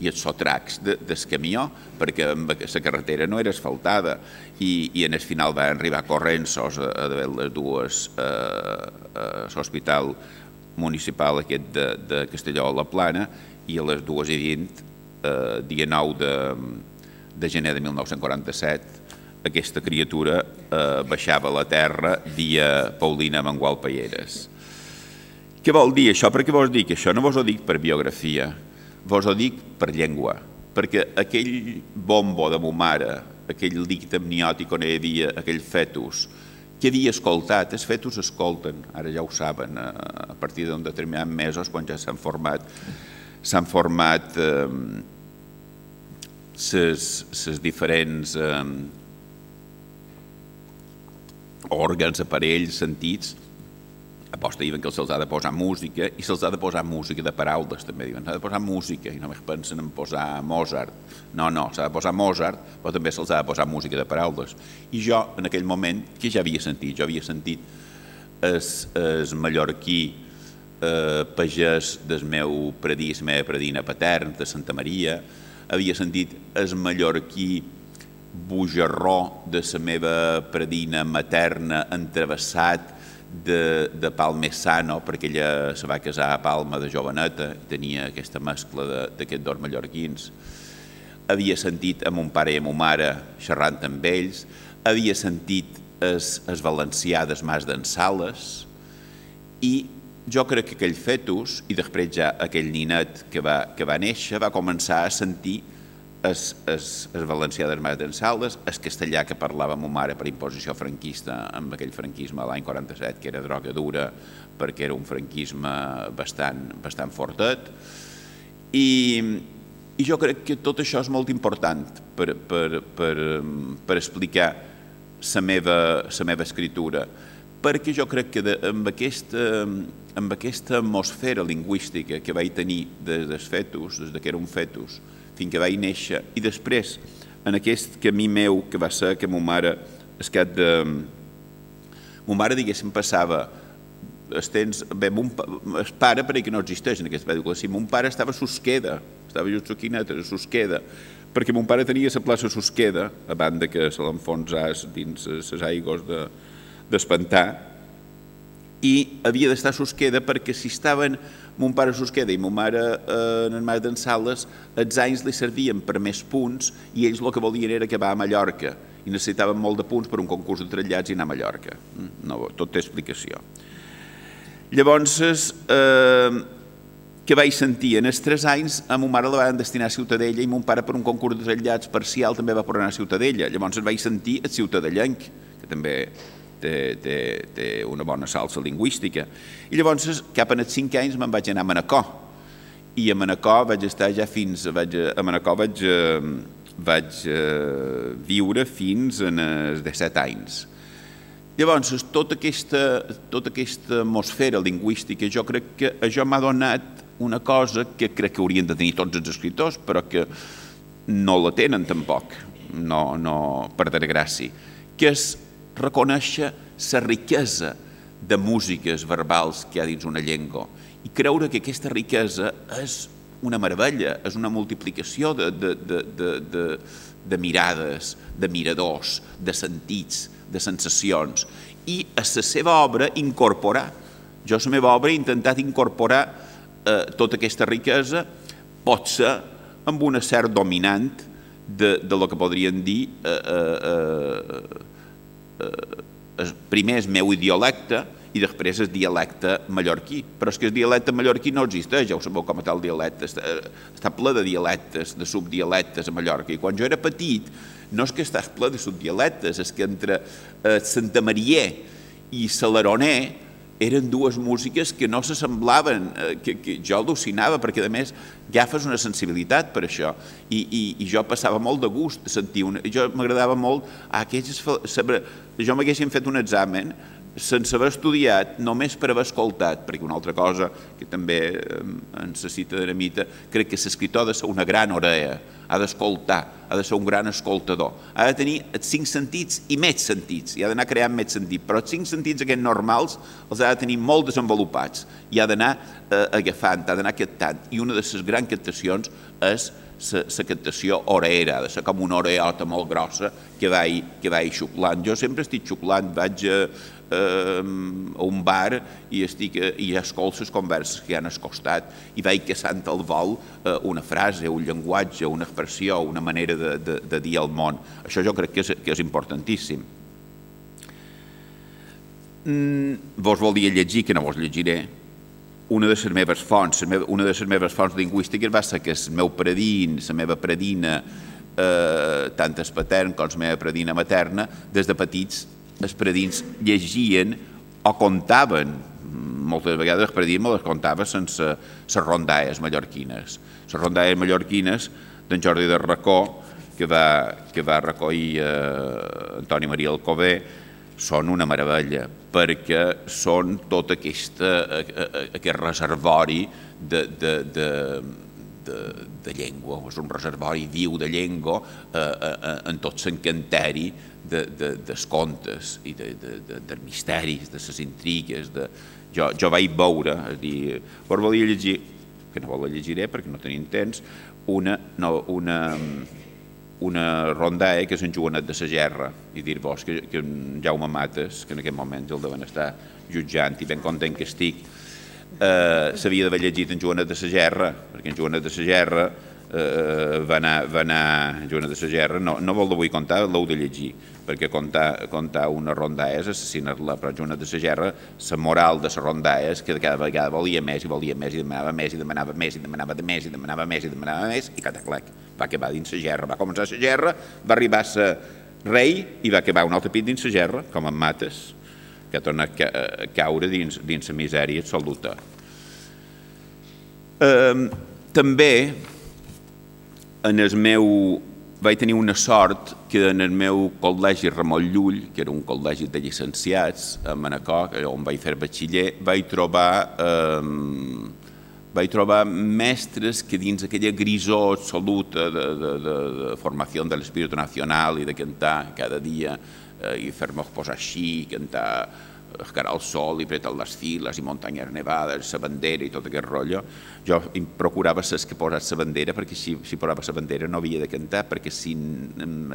i els sotracs de, del camió, perquè la carretera no era asfaltada i, i en el final va arribar corrents a, a les dues eh, a l'hospital municipal aquest de, de Castelló a la Plana i a les dues i vint, eh, dia 9 de, de gener de 1947, aquesta criatura eh, baixava a la terra dia Paulina Mangual Payeres. Què vol dir això? Per què vos dic això? No vos ho dic per biografia, vos ho dic per llengua, perquè aquell bombo de mo mare, aquell líquid amniòtic on hi havia aquell fetus, que havia escoltat, els fetus escolten, ara ja ho saben, a partir d'un determinat mesos, quan ja s'han format s'han format eh, ses, diferents eh, òrgans, aparells, sentits, aposta diuen que se'ls ha de posar música i se'ls ha de posar música de paraules també diuen, s'ha de posar música i només pensen en posar Mozart. No, no, s'ha de posar Mozart però també se'ls ha de posar música de paraules. I jo en aquell moment que ja havia sentit? Jo havia sentit es, es mallorquí eh, pagès del meu predís, meva predina patern de Santa Maria. Havia sentit es mallorquí bujarró de la meva predina materna entrevessat de, de Palmesano, perquè ella se va casar a Palma de joveneta, tenia aquesta mescla d'aquests dos mallorquins. Havia sentit a mon pare i a mon mare xerrant amb ells, havia sentit es, es valencià des mas d'en Sales, i jo crec que aquell fetus, i després ja aquell ninet que va, que va néixer, va començar a sentir es, es, es valencià d'en Saldes, el castellà que parlava ma mare per imposició franquista amb aquell franquisme l'any 47, que era droga dura perquè era un franquisme bastant, bastant fortet. I, I jo crec que tot això és molt important per, per, per, per explicar la meva, la meva escritura, perquè jo crec que de, amb, aquesta, amb aquesta atmosfera lingüística que vaig tenir des dels fetus, des que era un fetus, fins que vaig néixer, i després, en aquest camí meu, que va ser que ma mare, es cap de... Ma mare, diguéssim, passava es temps, bé, mon, el pare per que no existeix en aquesta pel·lícula, si mon pare estava a Susqueda, estava just aquí a Susqueda, perquè mon pare tenia la plaça Susqueda, a banda que se l'enfonsàs dins les aigües d'espantar, de, i havia d'estar a Susqueda perquè si estaven mon pare Susqueda i mon mare eh, en el mar d'en Sales, els anys li servien per més punts i ells el que volien era acabar a Mallorca i necessitaven molt de punts per un concurs de trasllats i anar a Mallorca. Mm, no, tot té explicació. Llavors, eh, que vaig sentir? En els tres anys a mon mare la van destinar a Ciutadella i mon pare per un concurs de trasllats parcial també va anar a Ciutadella. Llavors vaig sentir el ciutadellenc, que també té, té, té una bona salsa lingüística. I llavors, cap als cinc anys, me'n vaig anar a Manacor. I a Manacor vaig estar ja fins... Vaig, a Manacor vaig, eh, vaig eh, viure fins en els 17 anys. Llavors, tota aquesta, tota aquesta atmosfera lingüística, jo crec que això m'ha donat una cosa que crec que haurien de tenir tots els escriptors, però que no la tenen tampoc, no, no per desgràcia, que és reconèixer la riquesa de músiques verbals que hi ha dins una llengua i creure que aquesta riquesa és una meravella, és una multiplicació de, de, de, de, de, de mirades, de miradors, de sentits, de sensacions, i a la seva obra incorporar. Jo a la meva obra he intentat incorporar eh, tota aquesta riquesa, pot ser amb una cert dominant de, de lo que podrien dir eh, eh, eh, primer és meu dialecte i després és dialecte mallorquí. Però és que el dialecte mallorquí no existeix, ja ho sabeu com a tal dialecte, està, està ple de dialectes, de subdialectes a Mallorca. I quan jo era petit, no és que estàs ple de subdialectes, és que entre eh, Santa Maria i Salaroner eren dues músiques que no s'assemblaven, eh, que, que jo al·lucinava, perquè a més agafes una sensibilitat per això, i, i, i jo passava molt de gust sentir una... Jo m'agradava molt, aquelles, saber, jo m'haguessin fet un examen sense haver estudiat, només per haver escoltat, perquè una altra cosa que també ens cita d'Eremita, crec que l'escriptor ha de ser una gran orella, ha d'escoltar, ha de ser un gran escoltador, ha de tenir els cinc sentits i més sentits, i ha d'anar creant més sentits, però els cinc sentits aquests normals els ha de tenir molt desenvolupats i ha d'anar eh, agafant, ha d'anar captant, i una de les grans captacions és la captació orera, ha de ser com una oreota molt grossa que vaig, que vaig xuclant. Jo sempre estic xuclant, vaig a, eh, a un bar i, estic, i escolto les converses que han al costat i vaig caçant al vol eh, una frase, un llenguatge, una expressió, una manera de, de, de dir al món. Això jo crec que és, que és importantíssim. Mm, vos volia llegir, que no vos llegiré, una de les meves fonts, una de les meves fonts lingüístiques va ser que el meu predín, la meva predina, eh, tant el patern com la meva predina materna, des de petits els predins llegien o contaven, moltes vegades els predins me les contava sense les rondalles mallorquines. Les rondalles mallorquines d'en Jordi de Racó, que va, que recollir eh, Antoni Maria Alcobé, són una meravella, perquè són tot aquesta, eh, eh, aquest reservori de, de, de, de, de llengua, és un reservori viu de llengua eh, eh, en tot l'encanteri de, de, dels contes i de, de, de, dels misteris, de les intrigues. De... Jo, jo vaig veure, és a dir, volia llegir, que no la llegiré perquè no tenim temps, una, no, una, una rondae que és en Joanet de la Gerra i dir-vos que, que Jaume Mates, que en aquest moment el deuen estar jutjant i ben content que estic, eh, s'havia d'haver llegit en Joanet de la Gerra, perquè en Joanet de la Gerra eh, va, anar, va anar Joanet de la Gerra, no, no vol vull contar, l'heu de llegir, perquè contar, contar una ronda és assassinar-la, però Joanet de la Gerra, la moral de la ronda és que cada vegada volia més i volia més i demanava més i demanava més i demanava de més i demanava més i demanava més i cataclec, va acabar dins la gerra, va començar la gerra, va arribar a rei i va acabar un altre pit dins la gerra, com en Mates, que torna a caure dins, dins la misèria absoluta. Eh, també en el meu vaig tenir una sort que en el meu col·legi Ramon Llull, que era un col·legi de llicenciats a Manacor, on vaig fer batxiller, vaig trobar, eh, vaig trobar mestres que dins aquella grisó absoluta de, de, de, de formació de l'espírit nacional i de cantar cada dia eh, i fer-me posar així, cantar cara al sol i preta les files i muntanyes nevades, la bandera i tot aquest rotllo. Jo procurava ses que posat la bandera perquè si, si posava la bandera no havia de cantar perquè si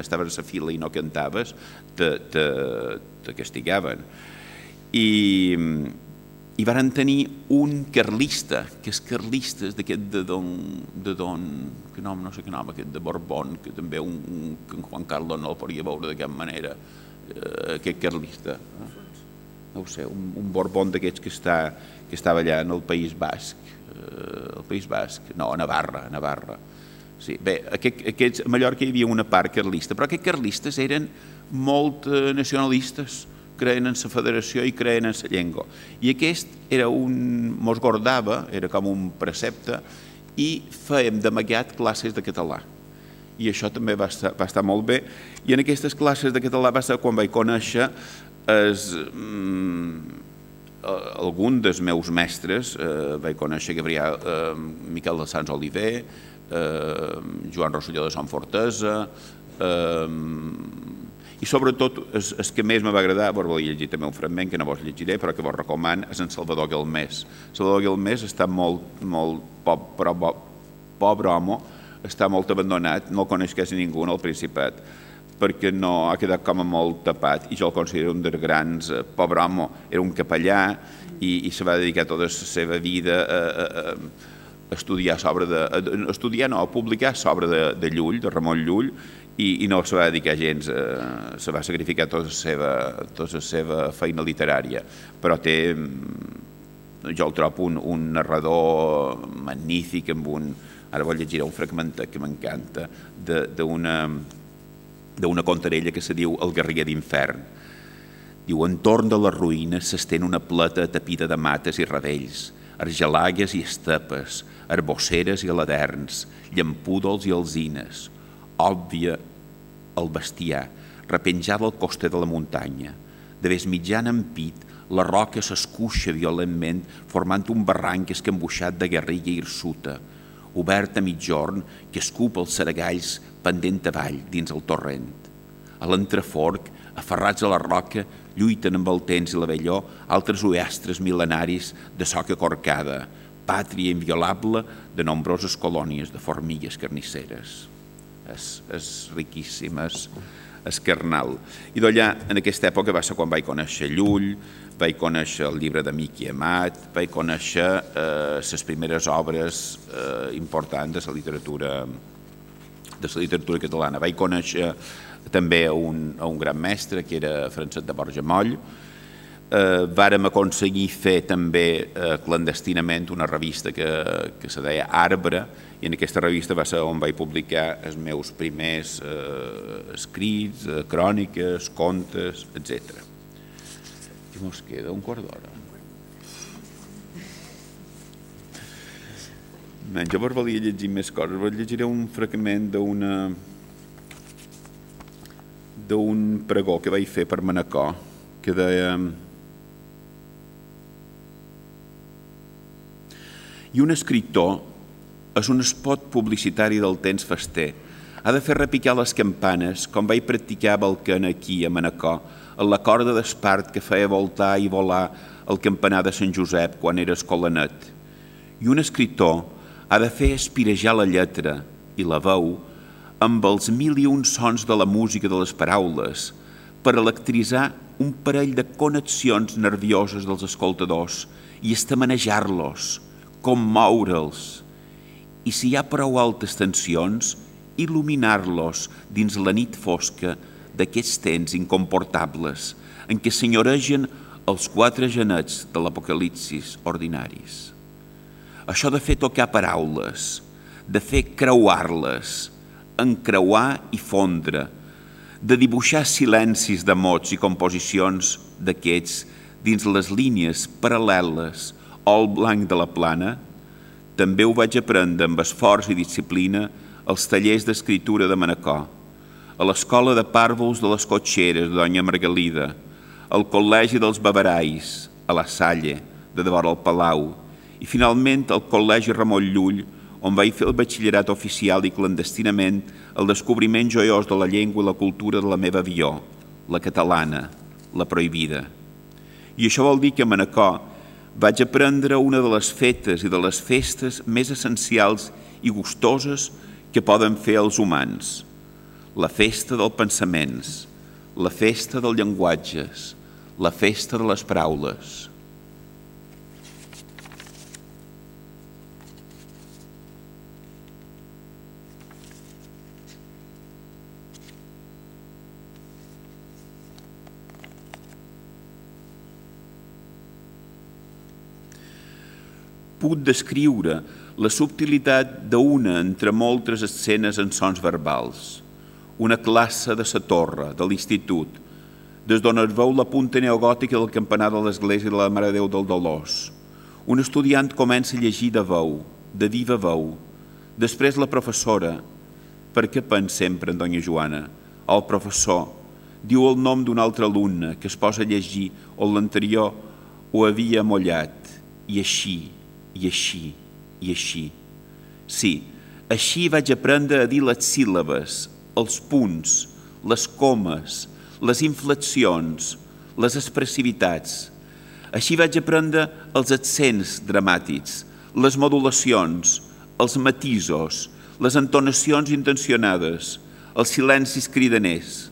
estaves a la fila i no cantaves te, te, te castigaven. I, i varen tenir un carlista, que és carlista, d'aquest de don, de don, que nom, no sé què nom, aquest de Borbón, que també un, un, que en Juan Carlos no el podia veure de cap manera, eh, aquest carlista. Eh? No ho sé, un, un Borbón d'aquests que, està, que estava allà en el País Basc, eh, el País Basc, no, a Navarra, a Navarra. Sí, bé, aquest, aquests, a Mallorca hi havia una part carlista, però aquests carlistes eren molt eh, nacionalistes, creien en la federació i creien en la llengua. I aquest era un, mos guardava, era com un precepte, i fèiem d'amagat classes de català. I això també va estar, va estar molt bé. I en aquestes classes de català va ser quan vaig conèixer és, mm, algun dels meus mestres, eh, vaig conèixer Gabriel, eh, Miquel de Sants Oliver, eh, Joan Rosselló de Sant Fortesa, eh, i sobretot el, el que més me va agradar, vos volia llegir també un fragment que no vos llegiré, però que vos recomano, és en Salvador Galmés. Salvador Galmés està molt, molt pobre, però pobre home, està molt abandonat, no el coneix quasi ningú en el Principat perquè no ha quedat com a molt tapat. I jo el considero un dels grans, eh, pobre home, era un capellà i, i se va dedicar tota la seva vida a, a, a estudiar sobre de, estudiar no, a publicar sobre de, de Llull, de Ramon Llull, i, i no se va dedicar gens, eh, se va sacrificar tota la seva, tota la seva feina literària, però té, mm, jo el trobo un, un narrador magnífic, amb un, ara vol llegir un fragment que m'encanta, d'una d'una contarella que se diu El guerrer d'infern. Diu, entorn de les ruïnes s'estén una plata tapida de mates i radells, argelagues i estepes, arbosseres i aladerns, llampúdols i alzines, òbvia el bestiar, repenjada al coster de la muntanya. De vés mitjana en pit, la roca s'escuixa violentment, formant un barranc escambuixat de guerrilla hirsuta, obert a mitjorn que escupa els saragalls pendent avall dins el torrent. A l'entreforc, aferrats a la roca, lluiten amb el temps i la velló altres oestres mil·lenaris de soca corcada, pàtria inviolable de nombroses colònies de formigues carnisseres és, és riquíssim, és, és carnal. I d'allà, en aquesta època, va ser quan vaig conèixer Llull, vaig conèixer el llibre de Miqui Amat, vaig conèixer eh, les primeres obres eh, importants de la literatura de la literatura catalana. Vaig conèixer també a un, un gran mestre, que era Francesc de Borja Moll, eh, vàrem aconseguir fer també eh, clandestinament una revista que, que se deia Arbre, i en aquesta revista va ser on vaig publicar els meus primers eh, escrits, eh, cròniques, contes, etc. I mos queda un quart d'hora. Jo vos volia llegir més coses, vos llegiré un fragment d'una d'un pregó que vaig fer per Manacor, que deia i un escriptor és un espot publicitari del temps fester. Ha de fer repicar les campanes, com vaig practicar Balcan aquí, a Manacor, en la corda d'espart que feia voltar i volar el campanar de Sant Josep quan era escolanet. I un escriptor ha de fer espirejar la lletra i la veu amb els mil i un sons de la música de les paraules per electritzar un parell de connexions nervioses dels escoltadors i estamanejar-los, commoure'ls i si hi ha prou altes tensions, il·luminar-los dins la nit fosca d'aquests temps incomportables en què senyoregen els quatre genets de l'apocalipsis ordinaris. Això de fer tocar paraules, de fer creuar-les, encreuar i fondre, de dibuixar silencis de mots i composicions d'aquests dins les línies paral·leles al blanc de la plana, també ho vaig aprendre amb esforç i disciplina als tallers d'escriptura de Manacor, a l'escola de pàrvols de les cotxeres de Doña Margalida, al col·legi dels Bavarais, a la Salle, de devora al Palau, i finalment al col·legi Ramon Llull, on vaig fer el batxillerat oficial i clandestinament el descobriment joiós de la llengua i la cultura de la meva avió, la catalana, la prohibida. I això vol dir que a Manacor vaig aprendre una de les fetes i de les festes més essencials i gustoses que poden fer els humans, la festa dels pensaments, la festa dels llenguatges, la festa de les paraules. Puc descriure la subtilitat d'una entre moltes escenes en sons verbals. Una classe de sa torre, de l'institut, des d'on es veu la punta neogòtica del campanar de l'església de la Mare Déu del Dolors. Un estudiant comença a llegir de veu, de viva veu. Després la professora, per què pensa sempre en Doña Joana? El professor diu el nom d'un altre alumne que es posa a llegir on l'anterior ho havia mollat i així, i així, i així. Sí, així vaig aprendre a dir les síl·labes, els punts, les comes, les inflexions, les expressivitats. Així vaig aprendre els accents dramàtics, les modulacions, els matisos, les entonacions intencionades, els silencis cridaners,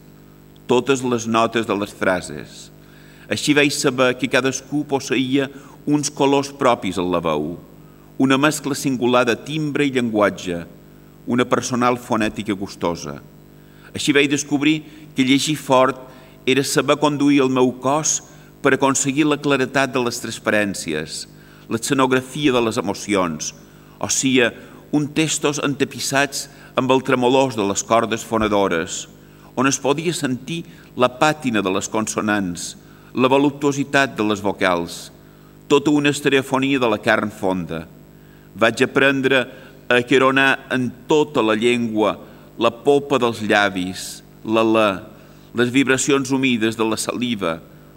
totes les notes de les frases. Així vaig saber que cadascú posseïa uns colors propis al la veu, una mescla singular de timbre i llenguatge, una personal fonètica gustosa. Així vaig descobrir que llegir fort era saber conduir el meu cos per aconseguir la claretat de les transparències, l'escenografia de les emocions, o sigui, un textos antepissats amb el tremolós de les cordes fonadores, on es podia sentir la pàtina de les consonants, la voluptuositat de les vocals, tota una estereofonia de la carn fonda. Vaig aprendre a queronar en tota la llengua la polpa dels llavis, l'alè, les vibracions humides de la saliva,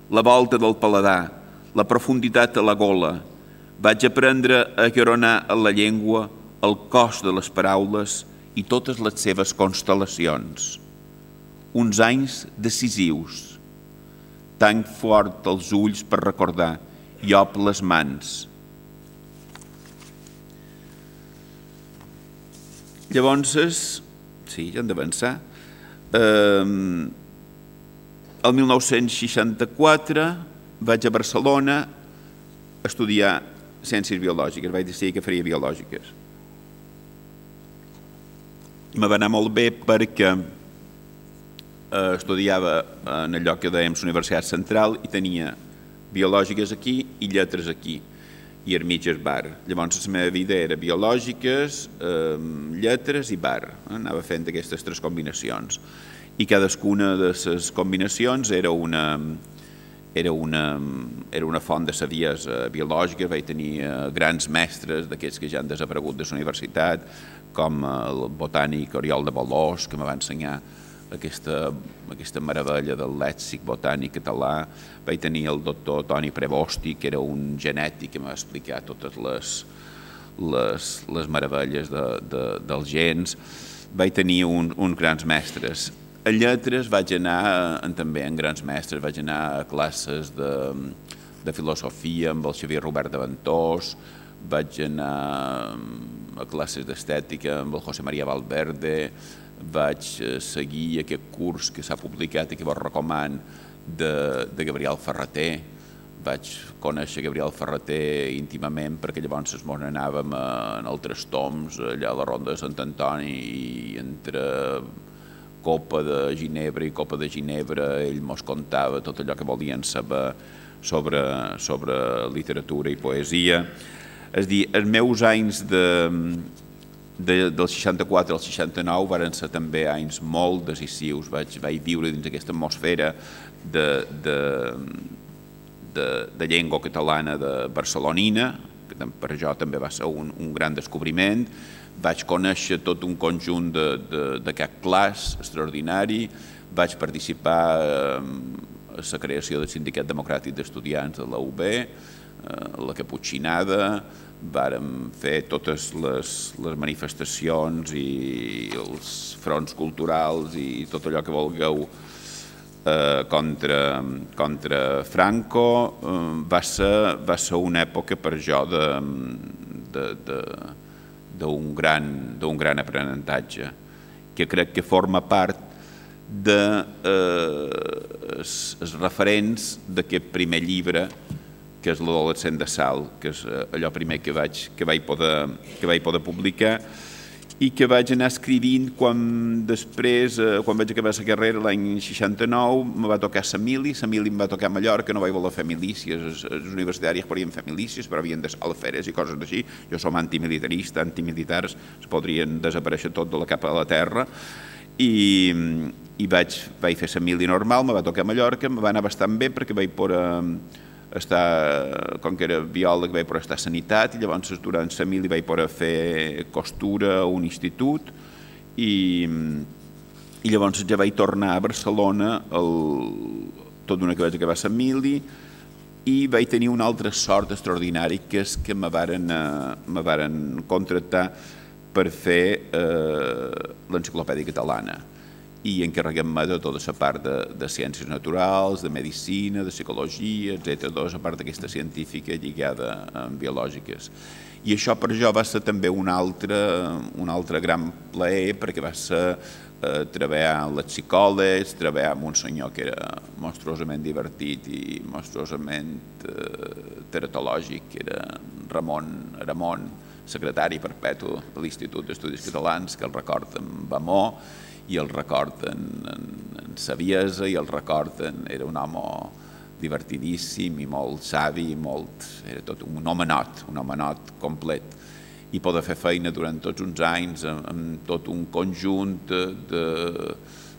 la volta del paladar, la profunditat de la gola. Vaig aprendre a queronar en la llengua el cos de les paraules i totes les seves constel·lacions. Uns anys decisius, tanc fort els ulls per recordar i op les mans. Llavors, sí, ja hem d'avançar, eh, el 1964 vaig a Barcelona a estudiar ciències biològiques, vaig decidir que faria biològiques. Me va anar molt bé perquè eh, estudiava en allò que dèiem la Universitat Central i tenia biològiques aquí i lletres aquí i Armitges bar. Llavors la meva vida era biològiques, eh, lletres i bar. Anava fent aquestes tres combinacions. I cadascuna de les combinacions era una, era una, era una font de saviesa biològica, vaig tenir eh, grans mestres d'aquests que ja han desaparegut de la universitat, com el botànic Oriol de Bolós, que me va ensenyar aquesta, aquesta meravella del lèxic botànic català. Vaig tenir el doctor Toni Prebosti, que era un genètic que m'ha explicat totes les, les, les meravelles de, de, dels gens. Vaig tenir un, uns grans mestres. A lletres vaig anar, en, també en grans mestres, vaig anar a classes de, de filosofia amb el Xavier Robert de Ventós, vaig anar a classes d'estètica amb el José María Valverde, vaig eh, seguir aquest curs que s'ha publicat i que vos recoman de, de Gabriel Ferreter. Vaig conèixer Gabriel Ferreter íntimament perquè llavors ens anàvem en altres toms, allà a la Ronda de Sant Antoni i entre Copa de Ginebra i Copa de Ginebra ell mos contava tot allò que volien saber sobre, sobre literatura i poesia. És dir, els meus anys de, de, del 64 al 69 varen ser també anys molt decisius. Vaig, vaig viure dins aquesta atmosfera de, de, de, de llengua catalana de barcelonina, que per jo també va ser un, un gran descobriment. Vaig conèixer tot un conjunt de, de, extraordinari, vaig participar eh, a la creació del Sindicat Democràtic d'Estudiants de la UB, eh, la Caputxinada, vàrem fer totes les, les manifestacions i els fronts culturals i tot allò que vulgueu eh, contra, contra Franco. Eh, va, ser, va ser una època per jo d'un gran, gran aprenentatge que crec que forma part de eh, els, referents d'aquest primer llibre que és l'adolescent de Sal, que és eh, allò primer que vaig, que vaig, poder, que vaig poder publicar i que vaig anar escrivint quan després, eh, quan vaig acabar la carrera l'any 69, me va tocar la mili, la mili em va tocar Mallorca, no vaig voler fer milícies, els, universitaris podien fer milícies, però havien de ser alferes i coses així. Jo som antimilitarista, antimilitars, es podrien desaparèixer tot de la capa de la terra, i, i vaig, vaig fer la mili normal, me va tocar Mallorca, me va anar bastant bé perquè vaig poder estar, com que era biòleg, vaig poder estar a sanitat i llavors durant la mili vaig poder fer costura a un institut i, i llavors ja vaig tornar a Barcelona el, tot d'una que vaig acabar la mili i vaig tenir una altra sort extraordinària que és que me varen, eh, me varen contractar per fer eh, l'enciclopèdia catalana i encarreguem-me de tota la part de, de ciències naturals, de medicina, de psicologia, etc. tota la part d'aquesta científica lligada amb biològiques. I això per jo va ser també un altre, un altre gran plaer, perquè va ser eh, treballar amb les psicòlegs, treballar amb un senyor que era monstruosament divertit i monstruosament eh, teratològic, que era Ramon Ramon, secretari perpetu de l'Institut d'Estudis Catalans, que el record amb amor i el record en, en, en saviesa i el record en, era un home divertidíssim i molt savi, molt, era tot un homenot, un homenot complet. I poder fer feina durant tots uns anys amb, amb tot un conjunt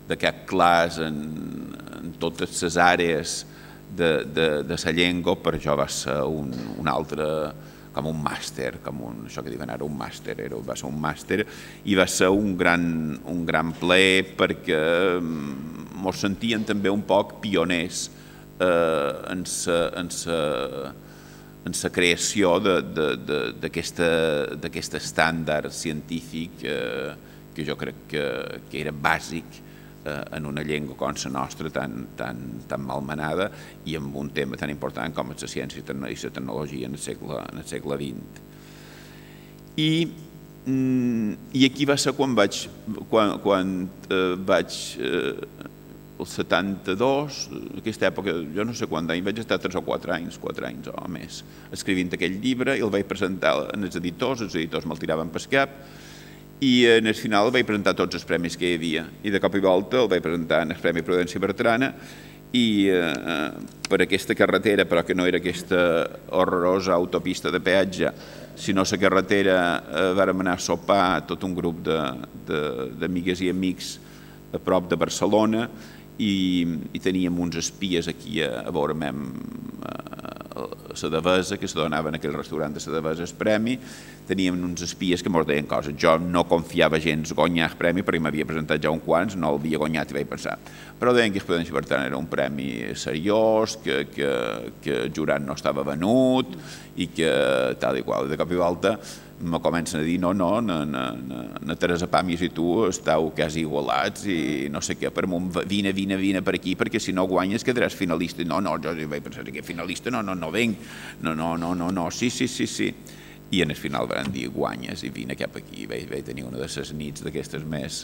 d'aquest clars en, en totes les àrees de, de, de la llengua, per això va ser un, un altre, com un màster, com un, això que diuen ara un màster, era, va ser un màster, i va ser un gran, un gran ple perquè ens mm, sentien també un poc pioners eh, en sa, en sa, en la creació d'aquest estàndard científic eh, que jo crec que, que era bàsic eh, en una llengua com la nostra tan, tan, tan malmenada i amb un tema tan important com la ciència i la tecnologia en el segle, en el segle XX. I, mm, i aquí va ser quan vaig, quan, quan eh, vaig eh, el 72, aquesta època, jo no sé quant d'any, vaig estar 3 o 4 anys, 4 anys o més, escrivint aquell llibre i el vaig presentar als editors, els editors me'l tiraven per cap, i en el final vaig presentar tots els premis que hi havia, i de cop i volta el vaig presentar en el Premi Prudència Bertrana, i eh, per aquesta carretera, però que no era aquesta horrorosa autopista de peatge, sinó la carretera eh, vàrem anar a sopar tot un grup d'amigues i amics a prop de Barcelona. i, i teníem uns espies aquí a, a veure a, a la Devesa, que se donaven en aquell restaurant de la Devesa el premi, teníem uns espies que mos deien coses. Jo no confiava gens guanyar el premi perquè m'havia presentat ja un quants, no l'havia guanyat i vaig pensar. Però deien que Expediència Bertran era un premi seriós, que, que, que el jurat no estava venut i que tal i qual. De cop i volta me comencen a dir no, no, na, na, na, na Teresa Pàmies i tu estàu quasi igualats i no sé què, per un vine, vine, vine per aquí, perquè si no guanyes quedaràs finalista. No, no, jo vaig pensar que finalista no, no, no venc, no, no, no, no, no, sí, sí, sí, sí. I en el final van dir guanyes i vine cap aquí. Vaig, vaig tenir una de les nits d'aquestes més,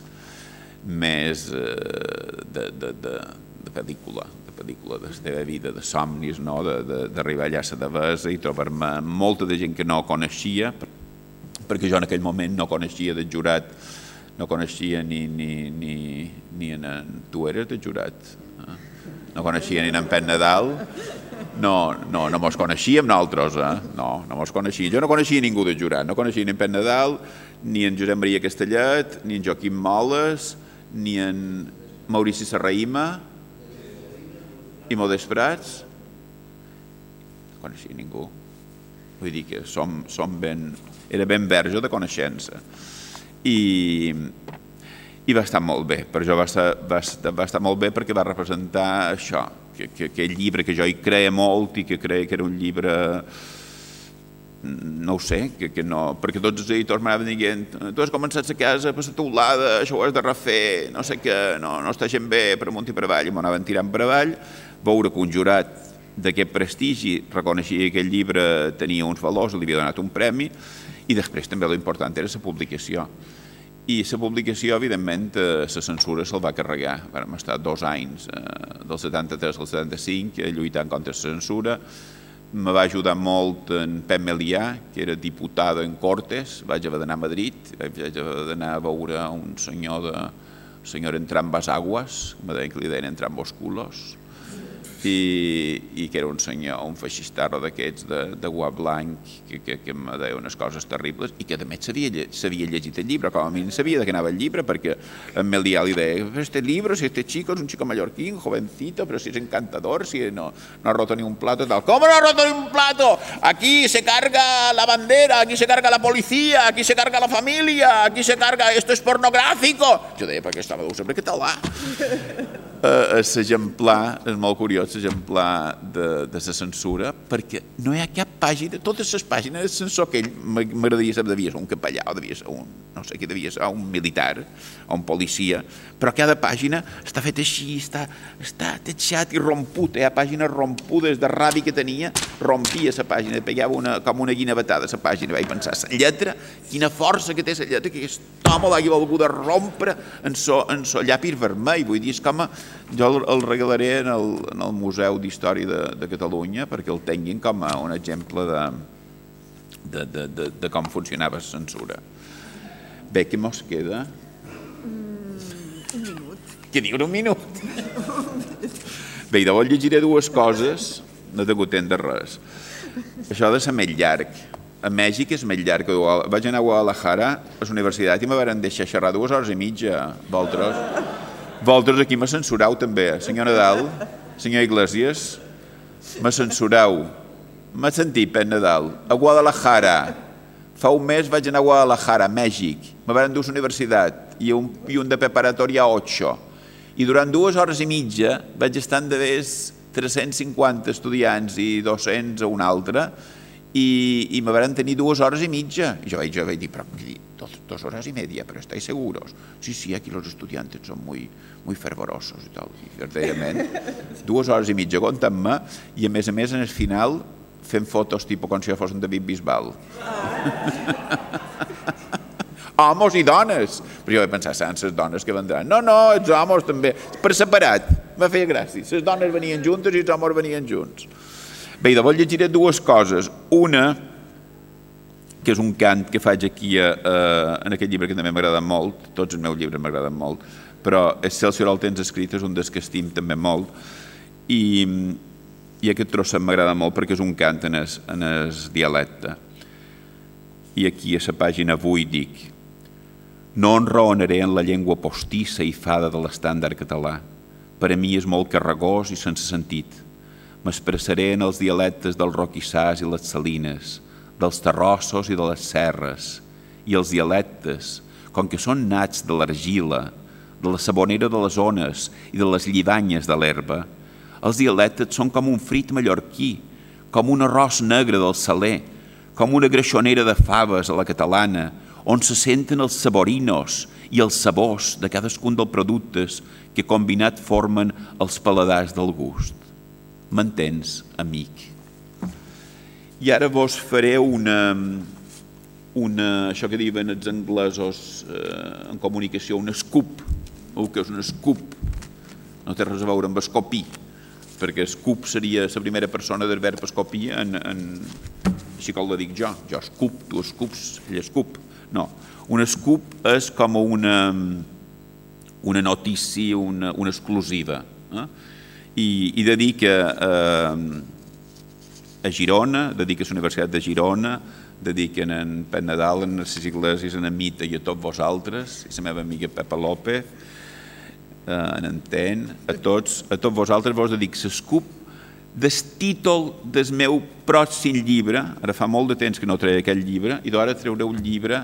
més eh, de, de, de, de pel·lícula, pel·lícula de la teva vida, de somnis, no? d'arribar allà a la Devesa i trobar-me molta de gent que no coneixia, perquè jo en aquell moment no coneixia del jurat, no coneixia ni, ni, ni, ni en. Tu eres del jurat? Eh? No coneixia ni en Pet Nadal, no, no, no mos coneixíem nosaltres, eh? no, no mos coneixia. Jo no coneixia ningú del jurat, no coneixia ni en Pet Nadal, ni en Josep Maria Castellet, ni en Joaquim Moles, ni en Maurici Serraïma i Modest Prats. No coneixia ningú. Vull dir que som, som ben, era ben verge de coneixença. I, i va estar molt bé, per això va estar, va, estar, va estar molt bé perquè va representar això, que, que aquell llibre que jo hi creia molt i que creia que era un llibre no ho sé, que, que no, perquè tots els editors m'anaven dient tu has començat a casa per la teulada, això ho has de refer, no sé què, no, no està gent bé per amunt i per avall, i m'anaven tirant per avall, veure que un jurat d'aquest prestigi reconeixia que aquell llibre tenia uns valors, li havia donat un premi, i després també l'important era la publicació. I la publicació, evidentment, eh, la censura se'l va carregar. Vam estar dos anys, eh, del 73 al 75, eh, lluitant contra la censura. Me va ajudar molt en Pep Melià, que era diputada en Cortes. Vaig haver d'anar a Madrid, vaig haver d'anar a veure un senyor de senyor Entrambas Aguas, me deien que li deien Entrambos Culos, i, i que era un senyor, un feixistarro d'aquests de, de guap blanc que, que, que em deia unes coses terribles i que a més sabia llegit el llibre, com a mínim sabia de què anava el llibre perquè en Melià li deia, este libro, si este chico es un chico mallorquín, jovencito, pero si es encantador, si no, no ha roto ni un plato, tal. ¿Cómo no ha roto ni un plato? Aquí se carga la bandera, aquí se carga la policía, aquí se carga la familia, aquí se carga, esto es pornográfico. Jo deia, perquè estava dur sempre català eh, l'exemplar, és molt curiós l'exemplar de, de la censura, perquè no hi ha cap pàgina, totes les pàgines de censor que ell m'agradaria saber, devia ser un capellà o devia ser un, no sé qui devia ser, un militar o un policia, però cada pàgina està feta així, està, està teixat i romput, hi ha pàgines rompudes de ràbia que tenia, rompia la pàgina, pegava una, com una guinevetada a la pàgina, vaig pensar, la lletra, quina força que té la lletra, que aquest home l'hagi volgut rompre en so, en so llapis vermell, vull dir, és com a, jo el, el regalaré en el, en el Museu d'Història de, de Catalunya perquè el tinguin com a un exemple de de, de, de, de com funcionava la censura. Bé, què mos queda? Mm, un minut. Què diu un minut? Bé, vol llegiré dues coses, no t'he de res. Això de ser més llarg. A Mèxic és més llarg. Vaig anar a Guadalajara, a la universitat, i me van deixar xerrar dues hores i mitja. Vosaltres, vosaltres aquí me censurau també. Senyor Nadal, senyor Iglesias, me censurau. M'ha sentit, Pep Nadal. A Guadalajara. Fa un mes vaig anar a Guadalajara, a Mèxic. Me van dur a la universitat i un, i un de preparatòria a 8. I durant dues hores i mitja vaig estar de vés 350 estudiants i 200 a una altra i, i me van tenir dues hores i mitja. I jo jo vaig dir, però dos, dos hores i media, però estáis seguros? Sí, sí, aquí los estudiantes son muy, muy fervorosos i tal. I verdaderament, dues hores i mitja comptant-me i a més a més en el final fent fotos tipus com si jo fos un David Bisbal. homes i dones. Però jo vaig pensar, seran les dones que vendran. No, no, els homes també, per separat. Me feia gràcia. Les dones venien juntes i els homes venien junts. Bé, vol llegiré dues coses. Una, que és un cant que faig aquí a, a, en aquest llibre que també m'agrada molt, tots els meus llibres m'agraden molt, però Excelsior el tens escrit és un dels que estim també molt, i, i aquest trosset m'agrada molt perquè és un cant en el, en el dialecte. I aquí a la pàgina 8 dic no enraonaré en la llengua postissa i fada de l'estàndard català. Per a mi és molt carregós i sense sentit. M'expressaré en els dialectes del roquissàs i les salines, dels terrossos i de les serres, i els dialectes, com que són nats de l'argila, de la sabonera de les ones i de les lliganyes de l'herba, els dialectes són com un frit mallorquí, com un arròs negre del saler, com una greixonera de faves a la catalana, on se senten els saborinos i els sabors de cadascun dels productes que combinat formen els paladars del gust. M'entens, amic? I ara vos faré una, una, això que diuen els anglesos eh, en comunicació, un scoop, o que és un scoop, no té res a veure amb escopir, perquè scoop seria la primera persona del verb escopir en, en, així com la dic jo, jo scoop, tu scoops, ell scoop. No, un scoop és com una, una notícia, una, una exclusiva. Eh? I, I de dir que eh, a Girona, dedica a la Universitat de Girona, dediquen en Pep Nadal, en Narcís Iglesias, en Amita i a tots vosaltres, i la meva amiga Pepa López, en Entén, a tots, a tots vosaltres vos dedico l'escup del títol del meu pròxim llibre, ara fa molt de temps que no treia aquell llibre, i d'ara treuré un llibre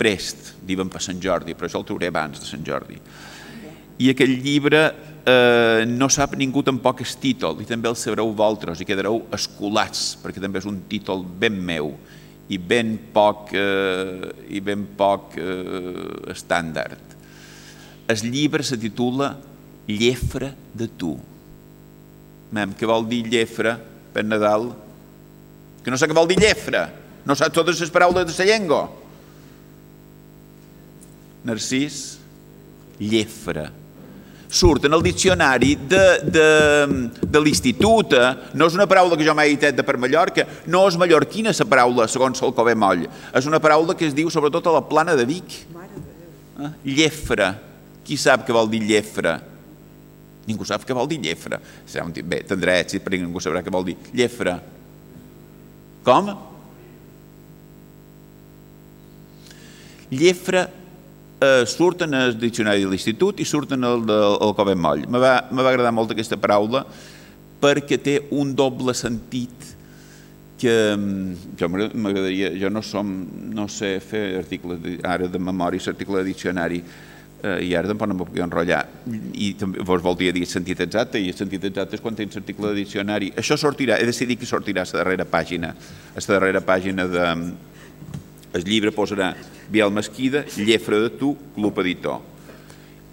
prest, diuen per Sant Jordi, però això el trauré abans de Sant Jordi. I aquell llibre eh, no sap ningú tampoc el títol i també el sabreu vosaltres i quedareu escolats perquè també és un títol ben meu i ben poc, eh, i ben poc eh, estàndard. El llibre se titula Llefra de tu. Mem, què vol dir llefra per Nadal? Que no sé què vol dir llefra. No saps totes les paraules de la llengua. Narcís, llefra surt en el diccionari de, de, de l'institut, eh? no és una paraula que jo m'he dit de per Mallorca, no és mallorquina la paraula, segons el Cové Moll, és una paraula que es diu sobretot a la plana de Vic. Eh? Llefra. Qui sap què vol dir llefra? Ningú sap què vol dir llefra. Bé, tindrà èxit, però ningú sabrà què vol dir llefra. Com? Llefra eh, surten el diccionari de l'institut i surten el del Covent Moll. Me va, me va agradar molt aquesta paraula perquè té un doble sentit que mm, jo m'agradaria, jo no som, no sé fer articles ara de memòria, l'article de diccionari, eh, i ara tampoc no m'ho puc enrotllar. I també vos voldria dir sentit exacte, i sentit exacte és quan tens article de diccionari. Això sortirà, he decidit que sortirà a la darrera pàgina, a la darrera pàgina de, el llibre posarà Biel Mesquida, Llefra de tu, Club Editor.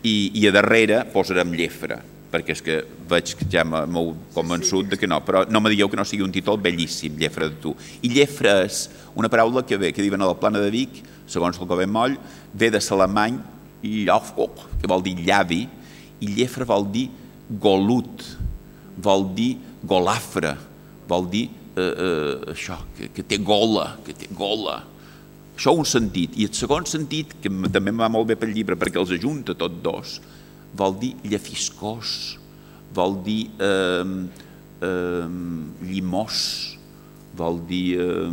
I, I a darrere posarem Llefra, perquè és que veig que ja m'heu convençut de que no, però no me digueu que no sigui un títol bellíssim, Llefra de tu. I Llefra és una paraula que ve, que diuen a la plana de Vic, segons el Covent Moll, ve de l'alemany llofcoc, que vol dir llavi, i Llefra vol dir golut, vol dir golafre, vol dir eh, eh, això, que, que té gola, que té gola. Això un sentit. I el segon sentit, que també em va molt bé pel llibre, perquè els ajunta tots dos, vol dir llefiscós, vol dir eh, eh, llimós, vol dir eh,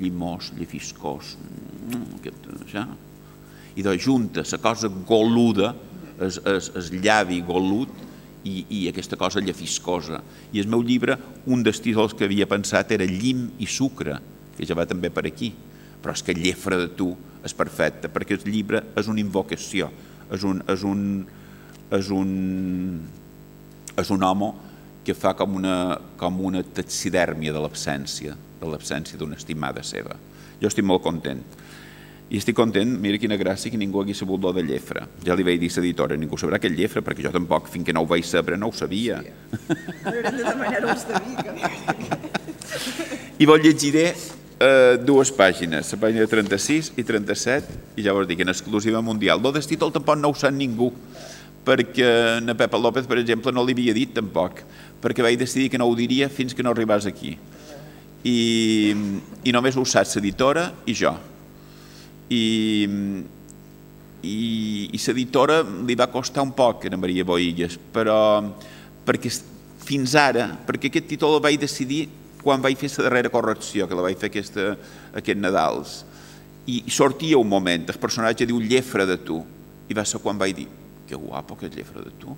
llimós, llefiscós, mm, ja. I de junta la cosa goluda, es llavi golut, i, i aquesta cosa llefiscosa. I el meu llibre, un dels títols que havia pensat era Llim i sucre, que ja va també per aquí, però és que llefra de tu és perfecte, perquè el llibre és una invocació, és un, és un, és un, és un home que fa com una, com una taxidèrmia de l'absència, de l'absència d'una estimada seva. Jo estic molt content. I estic content, mira quina gràcia que ningú hagués sabut lo de llefra. Ja li vaig dir a l'editora, ningú sabrà que llefra, perquè jo tampoc, fins que no ho vaig saber, no ho sabia. Haurem de demanar-ho. I vos llegiré eh, dues pàgines, la pàgina 36 i 37, i ja vos dic, en exclusiva mundial. Lo del títol tampoc no ho sap ningú, perquè na Pepa López, per exemple, no li havia dit tampoc, perquè vaig decidir que no ho diria fins que no arribàs aquí. I, i només ho sap l'editora i jo i, i, i l'editora li va costar un poc, a Maria Boilles, però perquè fins ara, perquè aquest títol el vaig decidir quan vaig fer la darrera correcció, que la vaig fer aquesta, aquest Nadals, i, i sortia un moment, el personatge diu llefra de tu, i va ser quan vaig dir, que guapo que és llefra de tu,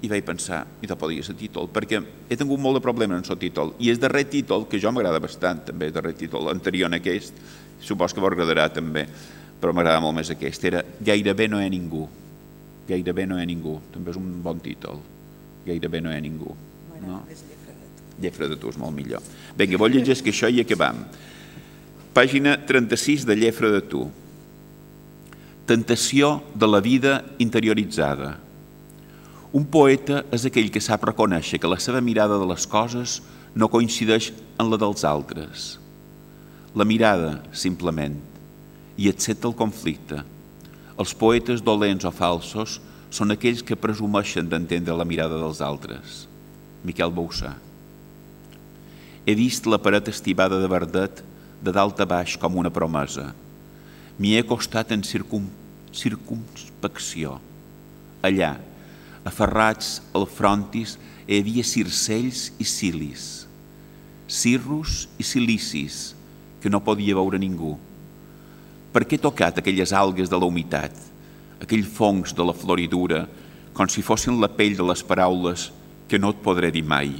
i vaig pensar, i te podia ser títol, perquè he tingut molt de problemes en el títol, i és darrer títol, que jo m'agrada bastant, també, el darrer títol, anterior a aquest, supos que agradarà també, però m'agrada molt més aquest. Era Gairebé no hi ha ningú. Gairebé no hi ha ningú. També és un bon títol. Gairebé no hi ha ningú. No? Llefra de tu és molt millor. Vinga, vol llegir que això i acabam. Pàgina 36 de Llefra de tu. Tentació de la vida interioritzada. Un poeta és aquell que sap reconèixer que la seva mirada de les coses no coincideix en la dels altres la mirada, simplement, i accepta el conflicte. Els poetes dolents o falsos són aquells que presumeixen d'entendre la mirada dels altres. Miquel Boussà. He vist la paret estibada de verdet de dalt a baix com una promesa. M'hi he acostat en circum, circunspecció. Allà, aferrats al frontis, hi havia circells i cilis, cirrus i silicis, que no podia veure ningú. Per què tocat aquelles algues de la humitat, aquell fongs de la floridura, com si fossin la pell de les paraules que no et podré dir mai?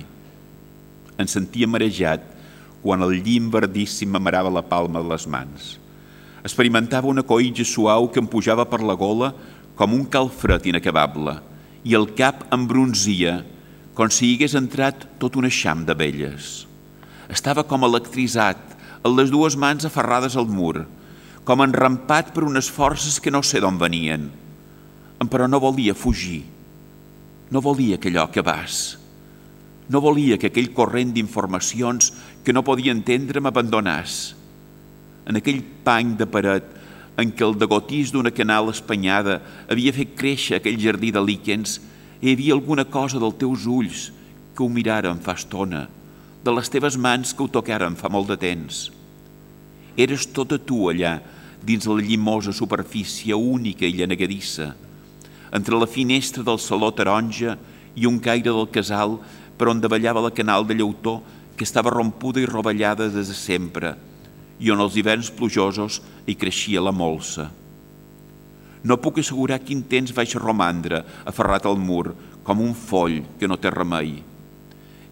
Em sentia marejat quan el llim verdíssim m'amarava la palma de les mans. Experimentava una coïtja suau que em pujava per la gola com un calfred inacabable i el cap em bronzia com si hi hagués entrat tot un eixam d'abelles. Estava com electritzat amb les dues mans aferrades al mur, com enrampat per unes forces que no sé d'on venien. Però no volia fugir, no volia que allò acabàs, no volia que aquell corrent d'informacions que no podia entendre m'abandonàs. En aquell pany de paret en què el degotís d'una canal espanyada havia fet créixer aquell jardí de líquens, hi havia alguna cosa dels teus ulls que ho miraren fa estona, de les teves mans que ho tocaren fa molt de temps. Eres tota tu allà, dins la llimosa superfície única i llenegadissa, entre la finestra del saló taronja i un caire del casal per on davallava la canal de llautó que estava rompuda i rovellada des de sempre i on els hiverns plujosos hi creixia la molsa. No puc assegurar quin temps vaig romandre aferrat al mur com un foll que no té remei.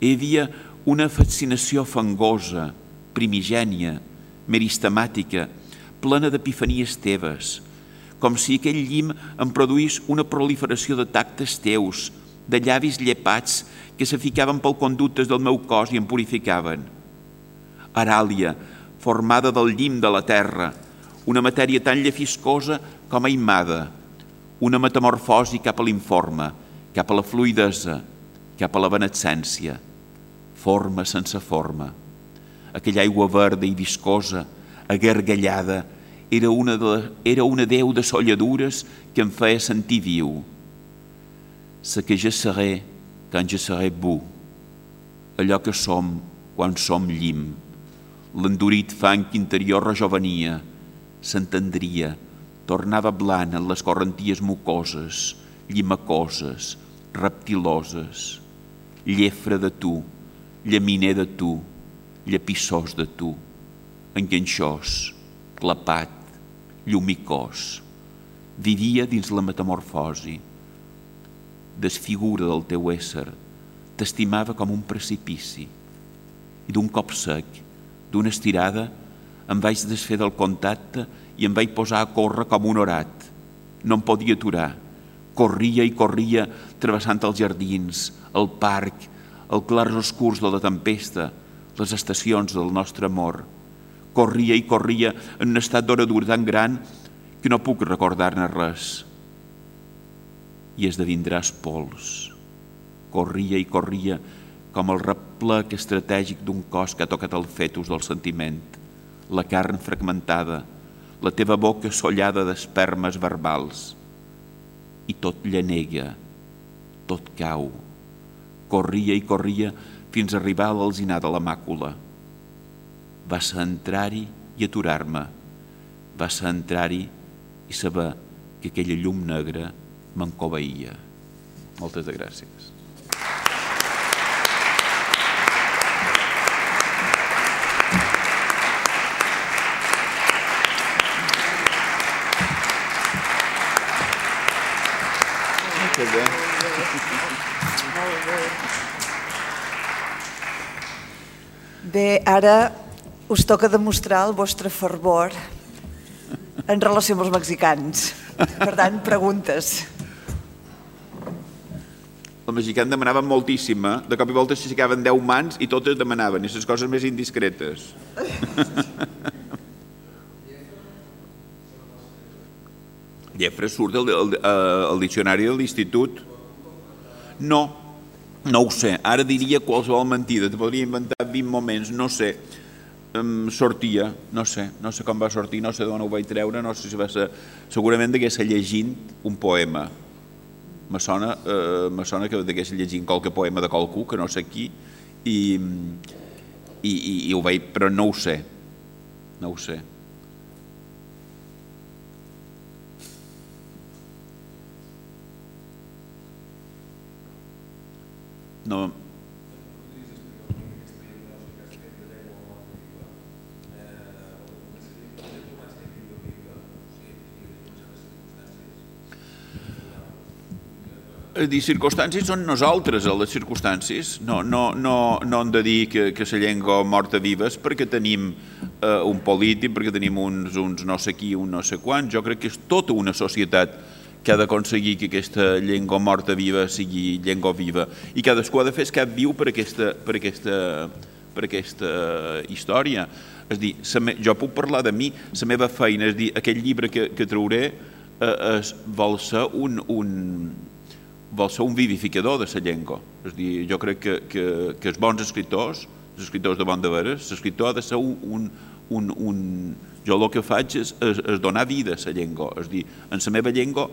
Hi havia una fascinació fangosa, primigènia, meristemàtica, plena d'epifanies teves, com si aquell llim em produís una proliferació de tactes teus, de llavis llepats que se ficaven pel conductes del meu cos i em purificaven. Aràlia, formada del llim de la terra, una matèria tan llefiscosa com aimada, una metamorfosi cap a l'informe, cap a la fluidesa, cap a la benescència, forma sense forma. Aquella aigua verda i viscosa, agargallada, era una, de, era una deu de solladures que em feia sentir viu. Ce que je seré quand je seré bu, allò que som quan som llim. L'endurit fang interior rejovenia, s'entendria, tornava blanc en les correnties mucoses, llimacoses, reptiloses, llefre de tu, llaminer de tu, llapissós de tu, enganxós, clapat, llumicós. Vivia dins la metamorfosi, desfigura del teu ésser, t'estimava com un precipici. I d'un cop sec, d'una estirada, em vaig desfer del contacte i em vaig posar a córrer com un orat. No em podia aturar. Corria i corria travessant els jardins, el parc, el clars oscurs de la tempesta, les estacions del nostre amor. Corria i corria en un estat d'oradura tan gran que no puc recordar-ne res. I esdevindràs pols. Corria i corria com el replec estratègic d'un cos que ha tocat el fetus del sentiment, la carn fragmentada, la teva boca sollada d'espermes verbals. I tot llenega, tot cau. Corria i corria fins a arribar a l'alzinar de la màcula. Va ser entrar-hi i aturar-me. Va ser entrar-hi i saber que aquella llum negra m'encobeïa. Moltes gràcies. Bé, ara us toca demostrar el vostre fervor en relació amb els mexicans. Per tant, preguntes. El mexicà en demanava moltíssim, eh? De cop i volta s'aixecaven 10 mans i totes demanaven, i les coses més indiscretes. Llefra surt al, al diccionari de l'institut. No, no ho sé. Ara diria qualsevol mentida. Te podria inventar 20 moments, no sé. Sortia, no sé, no sé com va sortir, no sé d'on ho vaig treure, no sé si va ser... Segurament degués llegint un poema. Me sona, uh, me sona que degués llegint qualque poema de qualcú, que no sé qui, i, i, i, i ho vaig... però no ho sé. No ho sé. No, dir, circumstàncies són nosaltres, a les circumstàncies. No, no, no, no hem de dir que, que la llengua morta vives perquè tenim eh, un polític, perquè tenim uns, uns no sé qui, un no sé quan. Jo crec que és tota una societat que ha d'aconseguir que aquesta llengua morta viva sigui llengua viva i cadascú ha de fer el cap viu per aquesta, per aquesta, per aquesta història. És dir, me, jo puc parlar de mi, la meva feina, és dir, aquest llibre que, que trauré eh, es, vol ser un, un, vol ser un vivificador de la llengua. És dir, jo crec que, que, que els bons escriptors, els escriptors de bon de veres, l'escriptor ha de ser un, un, un, un... Jo el que faig és, és, és donar vida a la llengua. És dir, en la meva llengua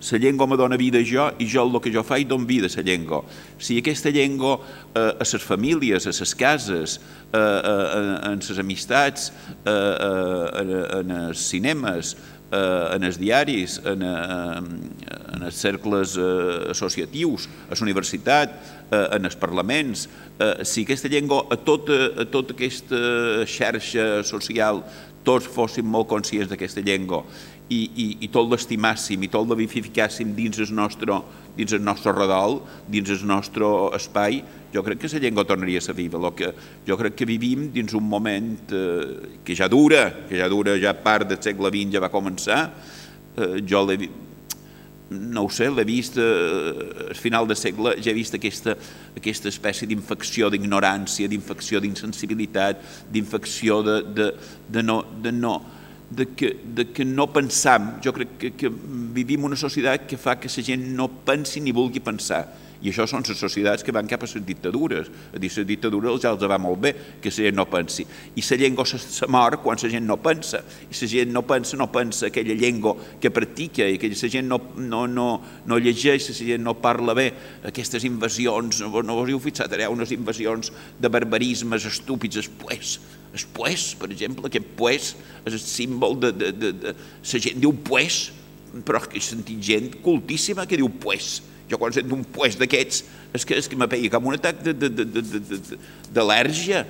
la llengua me dona vida jo i jo el que jo faig don vida a la llengua. Si aquesta llengua eh, a les famílies, a les cases, eh, eh, en les amistats, eh, eh, en els cinemes, en els diaris, en, eh, en els cercles eh, associatius, a la universitat, eh, en els parlaments, eh, si aquesta llengua, a tota, a aquesta xarxa social, tots fóssim molt conscients d'aquesta llengua i, i, i tot l'estimàssim i tot la vivificàssim dins el nostre, dins el nostre redol, dins el nostre espai, jo crec que la llengua tornaria a ser viva. Lo que, jo crec que vivim dins un moment eh, que ja dura, que ja dura, ja part del segle XX ja va començar, eh, jo l'he no ho sé, l'he vist eh, al final del segle, ja he vist aquesta, aquesta espècie d'infecció d'ignorància, d'infecció d'insensibilitat, d'infecció de, de, de, no, de, no, de que, de que no pensam. Jo crec que, que vivim una societat que fa que la gent no pensi ni vulgui pensar. I això són les societats que van cap a les dictadures. A dir, les dictadures ja els va molt bé que la gent no pensi. I la llengua se mor quan la gent no pensa. I la gent no pensa, no pensa aquella llengua que practica i que la gent no, no, no, no llegeix, la gent no parla bé. Aquestes invasions, no, no us heu fixat, hi ha unes invasions de barbarismes estúpids, es pues, es pues, per exemple, aquest pues és el símbol de, de, de, de... La gent diu pues, però he sentit gent cultíssima que diu pues jo quan sento un pues d'aquests és que, és que m'apega com un atac d'al·lèrgia.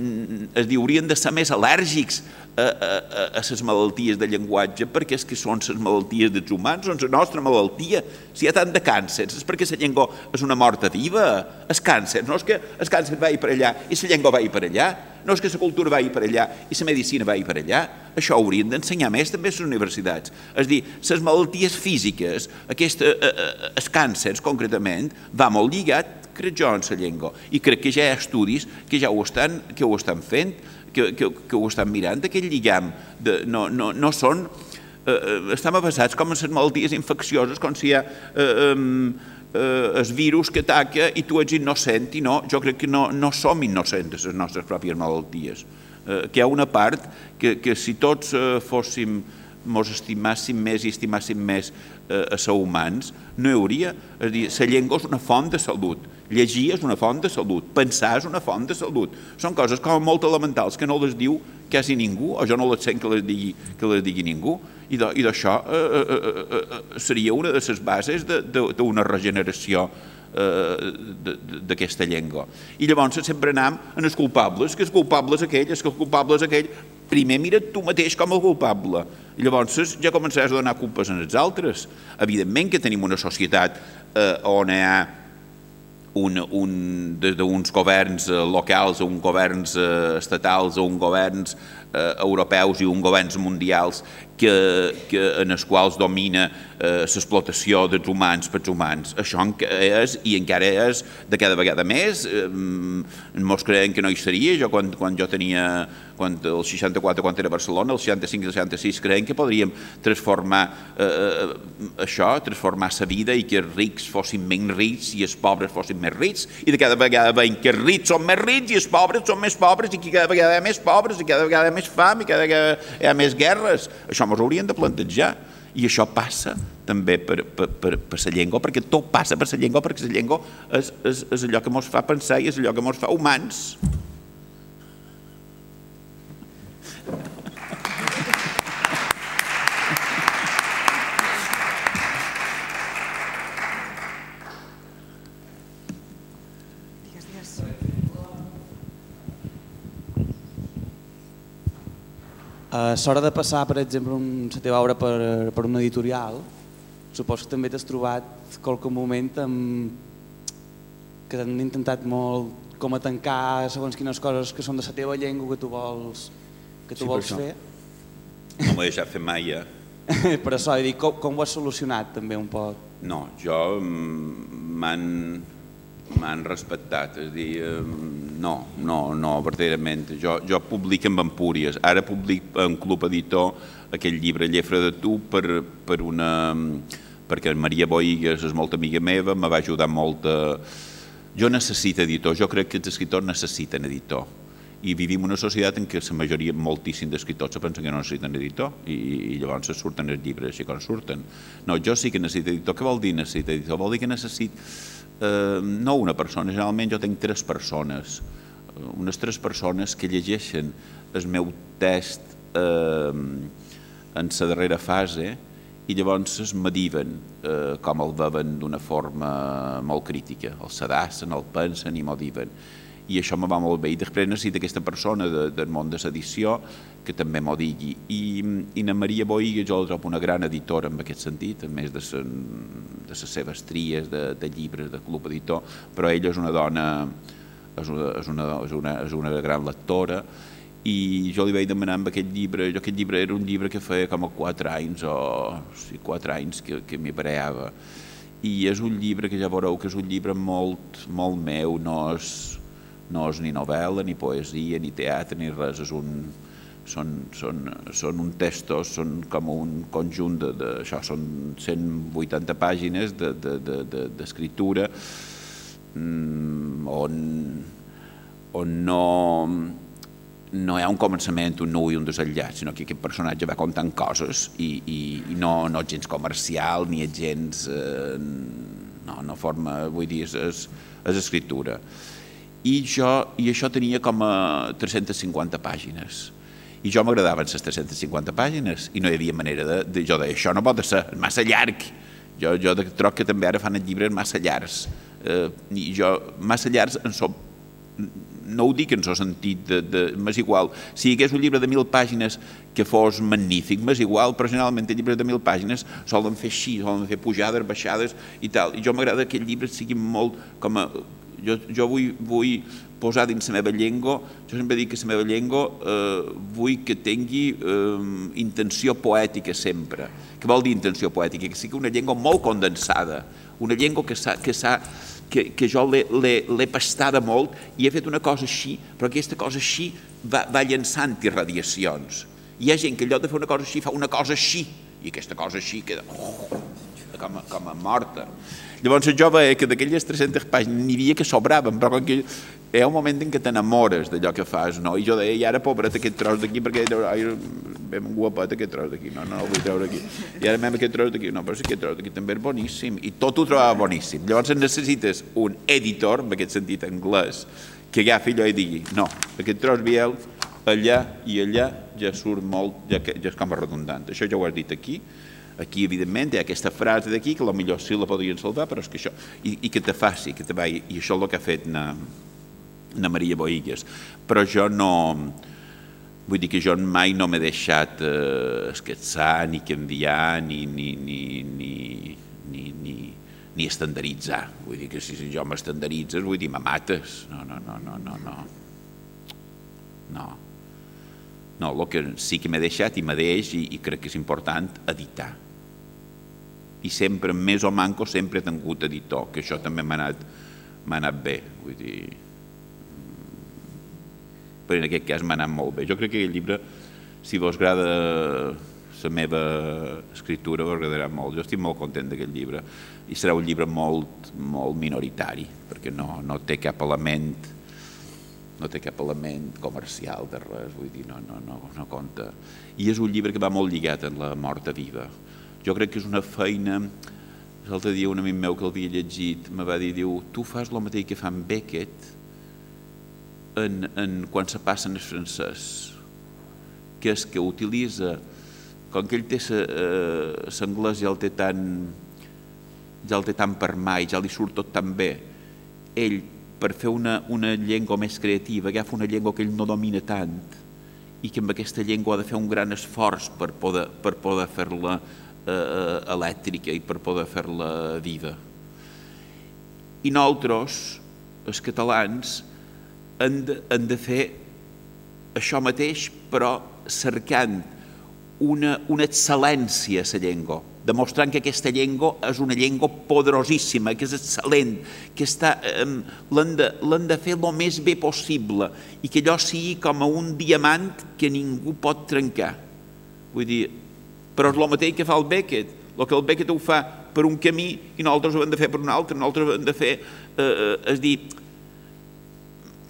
Mm, es diu, haurien de ser més al·lèrgics a, a, a les malalties de llenguatge perquè és que són les malalties dels humans, són la nostra malaltia. Si hi ha tant de càncers és perquè la llengua és una morta viva. És càncer, no és que el càncer vagi per allà i la llengua vagi per allà, no és que la cultura vagi per allà i la medicina vagi per allà. Això ho haurien d'ensenyar més també a les universitats. És dir, les malalties físiques, aquest, els càncers concretament, va molt lligat crec jo, en la llengua. I crec que ja hi ha estudis que ja ho estan, que ho estan fent, que, que, que ho estan mirant, aquell lligam. De, no, no, no són... Eh, eh, estem basats com en les malalties infeccioses, com si hi ha eh, eh, el virus que ataca i tu ets innocent i no, jo crec que no, no som innocents les nostres pròpies malalties. Eh, que hi ha una part que, que si tots eh, fóssim mos estimàssim més i estimàssim més a ser humans, no hi hauria. És dir, la llengua és una font de salut, llegir és una font de salut, pensar és una font de salut. Són coses com molt elementals que no les diu quasi ningú, o jo no les sent que les digui, que les digui ningú, i d'això eh, eh, eh, eh, seria una de les bases d'una regeneració eh, d'aquesta llengua. I llavors sempre anem en els culpables, que els culpables aquell, que els culpables aquell, primer mira't tu mateix com a culpable. I llavors ja començaràs a donar culpes als altres. Evidentment que tenim una societat eh, on hi ha un, un, des d'uns governs eh, locals a uns governs eh, estatals a uns governs eh, europeus i uns governs mundials que, que, en els quals domina eh, l'explotació dels humans pels humans. Això és, i encara és de cada vegada més, eh, molts creien que no hi seria, jo quan, quan jo tenia, quan el 64 quan era Barcelona, el 65 i el 66 creien que podríem transformar eh, eh, això, transformar la vida i que els rics fossin menys rics i els pobres fossin més rics, i de cada vegada veiem que els rics són més rics i els pobres són més pobres i que cada vegada hi ha més pobres i cada vegada hi ha més fam i cada vegada hi ha més guerres. Això ens haurien de plantejar. I això passa també per, per, per, per la llengua, perquè tot passa per la llengua, perquè la llengua és, és, és allò que ens fa pensar i és allò que ens fa humans. A l'hora de passar, per exemple, un, la teva obra per, per una editorial, suposo que també t'has trobat qualque moment amb, que han intentat molt com a tancar segons quines coses que són de la teva llengua que tu vols, que tu sí, vols fer. No m'ho he deixat fer mai, ja. per això, dit, com, com ho has solucionat també un poc? No, jo mm, m'han m'han respectat, és a dir, no, no, no, verdaderament. Jo, jo publico amb Empúries, ara public en Club Editor aquell llibre Llefra de tu per, per una, perquè Maria Boigues és molta amiga meva, me va ajudar molt a... Jo necessito editor, jo crec que els escriptors necessiten editor i vivim una societat en què la majoria, moltíssim d'escriptors se pensen que no necessiten editor i, i llavors surten els llibres així com surten. No, jo sí que necessito editor. Què vol dir necessito editor? Vol dir que necessito eh, no una persona, generalment jo tinc tres persones, unes tres persones que llegeixen el meu test eh, en la darrera fase i llavors es mediven eh, com el veuen d'una forma molt crítica, el sedassen, el pensen i m'ho diuen i això me va molt bé. I després necessita aquesta persona de, del món de l'edició que també m'ho digui. I, I na Maria Boiga jo la trobo una gran editora en aquest sentit, a més de, sen, de les seves tries de, de llibres de Club Editor, però ella és una dona, és una, és una, és una, és una gran lectora i jo li vaig demanar amb aquest llibre, jo aquest llibre era un llibre que feia com a quatre anys o sí, quatre anys que, que m'hi pareava i és un llibre que ja veureu que és un llibre molt, molt meu, no és, no és ni novel·la, ni poesia, ni teatre, ni res, és un, són, són, són un textos, són com un conjunt de, de això, són 180 pàgines d'escriptura de, de, de, mm, on, on no, no hi ha un començament, un nu i un desenllaç, sinó que aquest personatge va contant coses i, i, i no, no gens comercial ni gens... Eh, no, no forma, vull dir, és, és, és escriptura. I, jo, I això tenia com a 350 pàgines. I jo m'agradaven les 350 pàgines i no hi havia manera de... de jo deia, això no pot ser, massa llarg. Jo, jo troc que també ara fan els llibres massa llargs. Eh, I jo, massa llargs en som no ho dic en el sentit de, de m'és igual, si hi hagués un llibre de mil pàgines que fos magnífic, m'és igual, però generalment els llibres de mil pàgines solen fer així, solen fer pujades, baixades i tal, i jo m'agrada que el llibre sigui molt com a... Jo, jo vull, vull posar dins la meva llengua, jo sempre dic que la meva llengua eh, vull que tingui eh, intenció poètica sempre. Què vol dir intenció poètica? Que sigui una llengua molt condensada, una llengua que s'ha que, que jo l'he pastada molt i he fet una cosa així, però aquesta cosa així va, va llançant irradiacions. Hi ha gent que allò de fer una cosa així fa una cosa així, i aquesta cosa així queda com, com a morta. Llavors jo veia que d'aquelles 300 pàgines n'hi havia que sobraven, però que hi ha un moment en què t'enamores d'allò que fas, no? I jo deia, i ara pobret aquest tros d'aquí, perquè ai, ben guapet aquest tros d'aquí, no, no el vull treure aquí. I ara mem aquest tros d'aquí, no, però si aquest tros d'aquí també és boníssim, i tot ho trobava boníssim. Llavors necessites un editor, en aquest sentit anglès, que agafi allò i digui, no, aquest tros vieu allà i allà ja surt molt, ja, ja és com a redundant. Això ja ho has dit aquí, Aquí, evidentment, hi ha aquesta frase d'aquí, que millor sí la podrien salvar, però és que això... I, i que te faci, que te va... I això és el que ha fet na, na Maria Boigues. Però jo no... Vull dir que jo mai no m'he deixat eh, esquetzar, ni canviar, ni, ni, ni, ni, ni, ni, ni estandarditzar. Vull dir que si jo m'estandarditzes, vull dir, me mates. No, no, no, no, no, no. No. No, el que sí que m'he deixat i m'he deix i, i crec que és important editar i sempre, més o manco, sempre he tingut editor, que això també m'ha anat, anat bé, vull dir, però en aquest cas m'ha anat molt bé. Jo crec que aquest llibre, si vos agrada la meva escriptura, vos agradarà molt. Jo estic molt content d'aquest llibre i serà un llibre molt, molt minoritari, perquè no, no té cap element no té cap element comercial de res, vull dir, no, no, no, no compta. I és un llibre que va molt lligat en la morta viva jo crec que és una feina l'altre dia un amic meu que l'havia llegit me va dir, diu, tu fas el mateix que fan Beckett en, en, quan se passen el francès que és que utilitza com que ell té l'anglès eh, ja el té tan ja el té tan per mai, ja li surt tot tan bé ell per fer una, una llengua més creativa agafa una llengua que ell no domina tant i que amb aquesta llengua ha de fer un gran esforç per poder, per poder fer-la eh, elèctrica i per poder fer-la viva. I nosaltres, els catalans, hem de, hem de fer això mateix, però cercant una, una excel·lència a la llengua, demostrant que aquesta llengua és una llengua poderosíssima, que és excel·lent, que està, l'hem de, de fer el més bé possible i que allò sigui com a un diamant que ningú pot trencar. Vull dir, però és el mateix que fa el Beckett. El que el Beckett ho fa per un camí i nosaltres ho hem de fer per un altre, nosaltres ho hem de fer, eh, eh, és dir,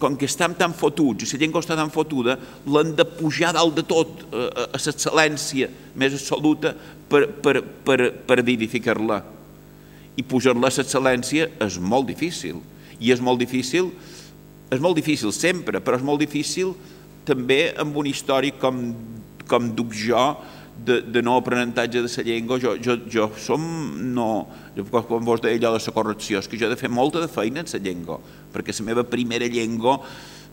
com que estem tan fotuts, i la llengua està tan fotuda, l'hem de pujar dalt de tot eh, a l'excel·lència més absoluta per, per, per, per vivificar-la. I pujar-la a l'excel·lència és molt difícil. I és molt difícil, és molt difícil sempre, però és molt difícil també amb un històric com, com duc jo, de, de no aprenentatge de la llengua, jo, jo, jo som, no, jo, quan vos deia allò de la correcció, és que jo he de fer molta de feina en la llengua, perquè la meva primera llengua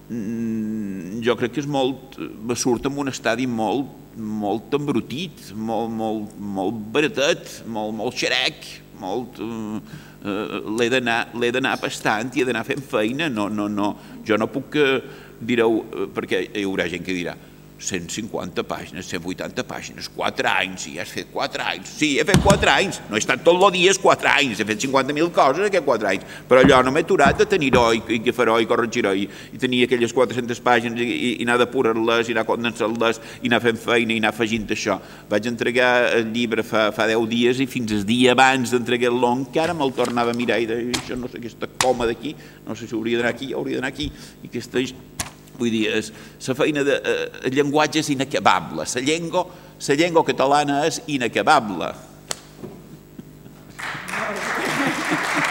mm, jo crec que és molt, surt en un estadi molt, molt embrutit, molt, molt, molt baratet, molt, molt xerec, molt... Uh, uh, l'he d'anar pastant i he d'anar fent feina, no, no, no, jo no puc, uh, direu, uh, perquè hi haurà gent que dirà, 150 pàgines, 180 pàgines, 4 anys, i has fet 4 anys. Sí, he fet 4 anys, no he estat tot el dia 4 anys, he fet 50.000 coses aquests 4 anys, però allò no m'he aturat de tenir-ho i, i que farò i corregir-ho i, i tenir aquelles 400 pàgines i, i, i anar depurar-les i anar condensant-les i anar fent feina i anar afegint això. Vaig entregar el llibre fa, fa 10 dies i fins el dia abans d'entregar el long que ara me'l tornava a mirar i deia, això no sé, aquesta coma d'aquí, no sé si hauria d'anar aquí, hauria d'anar aquí, i aquesta Vull dir, és, la feina de... Eh, el llenguatge és inacabable. La llengua, la llengua catalana és inacabable. Gràcies.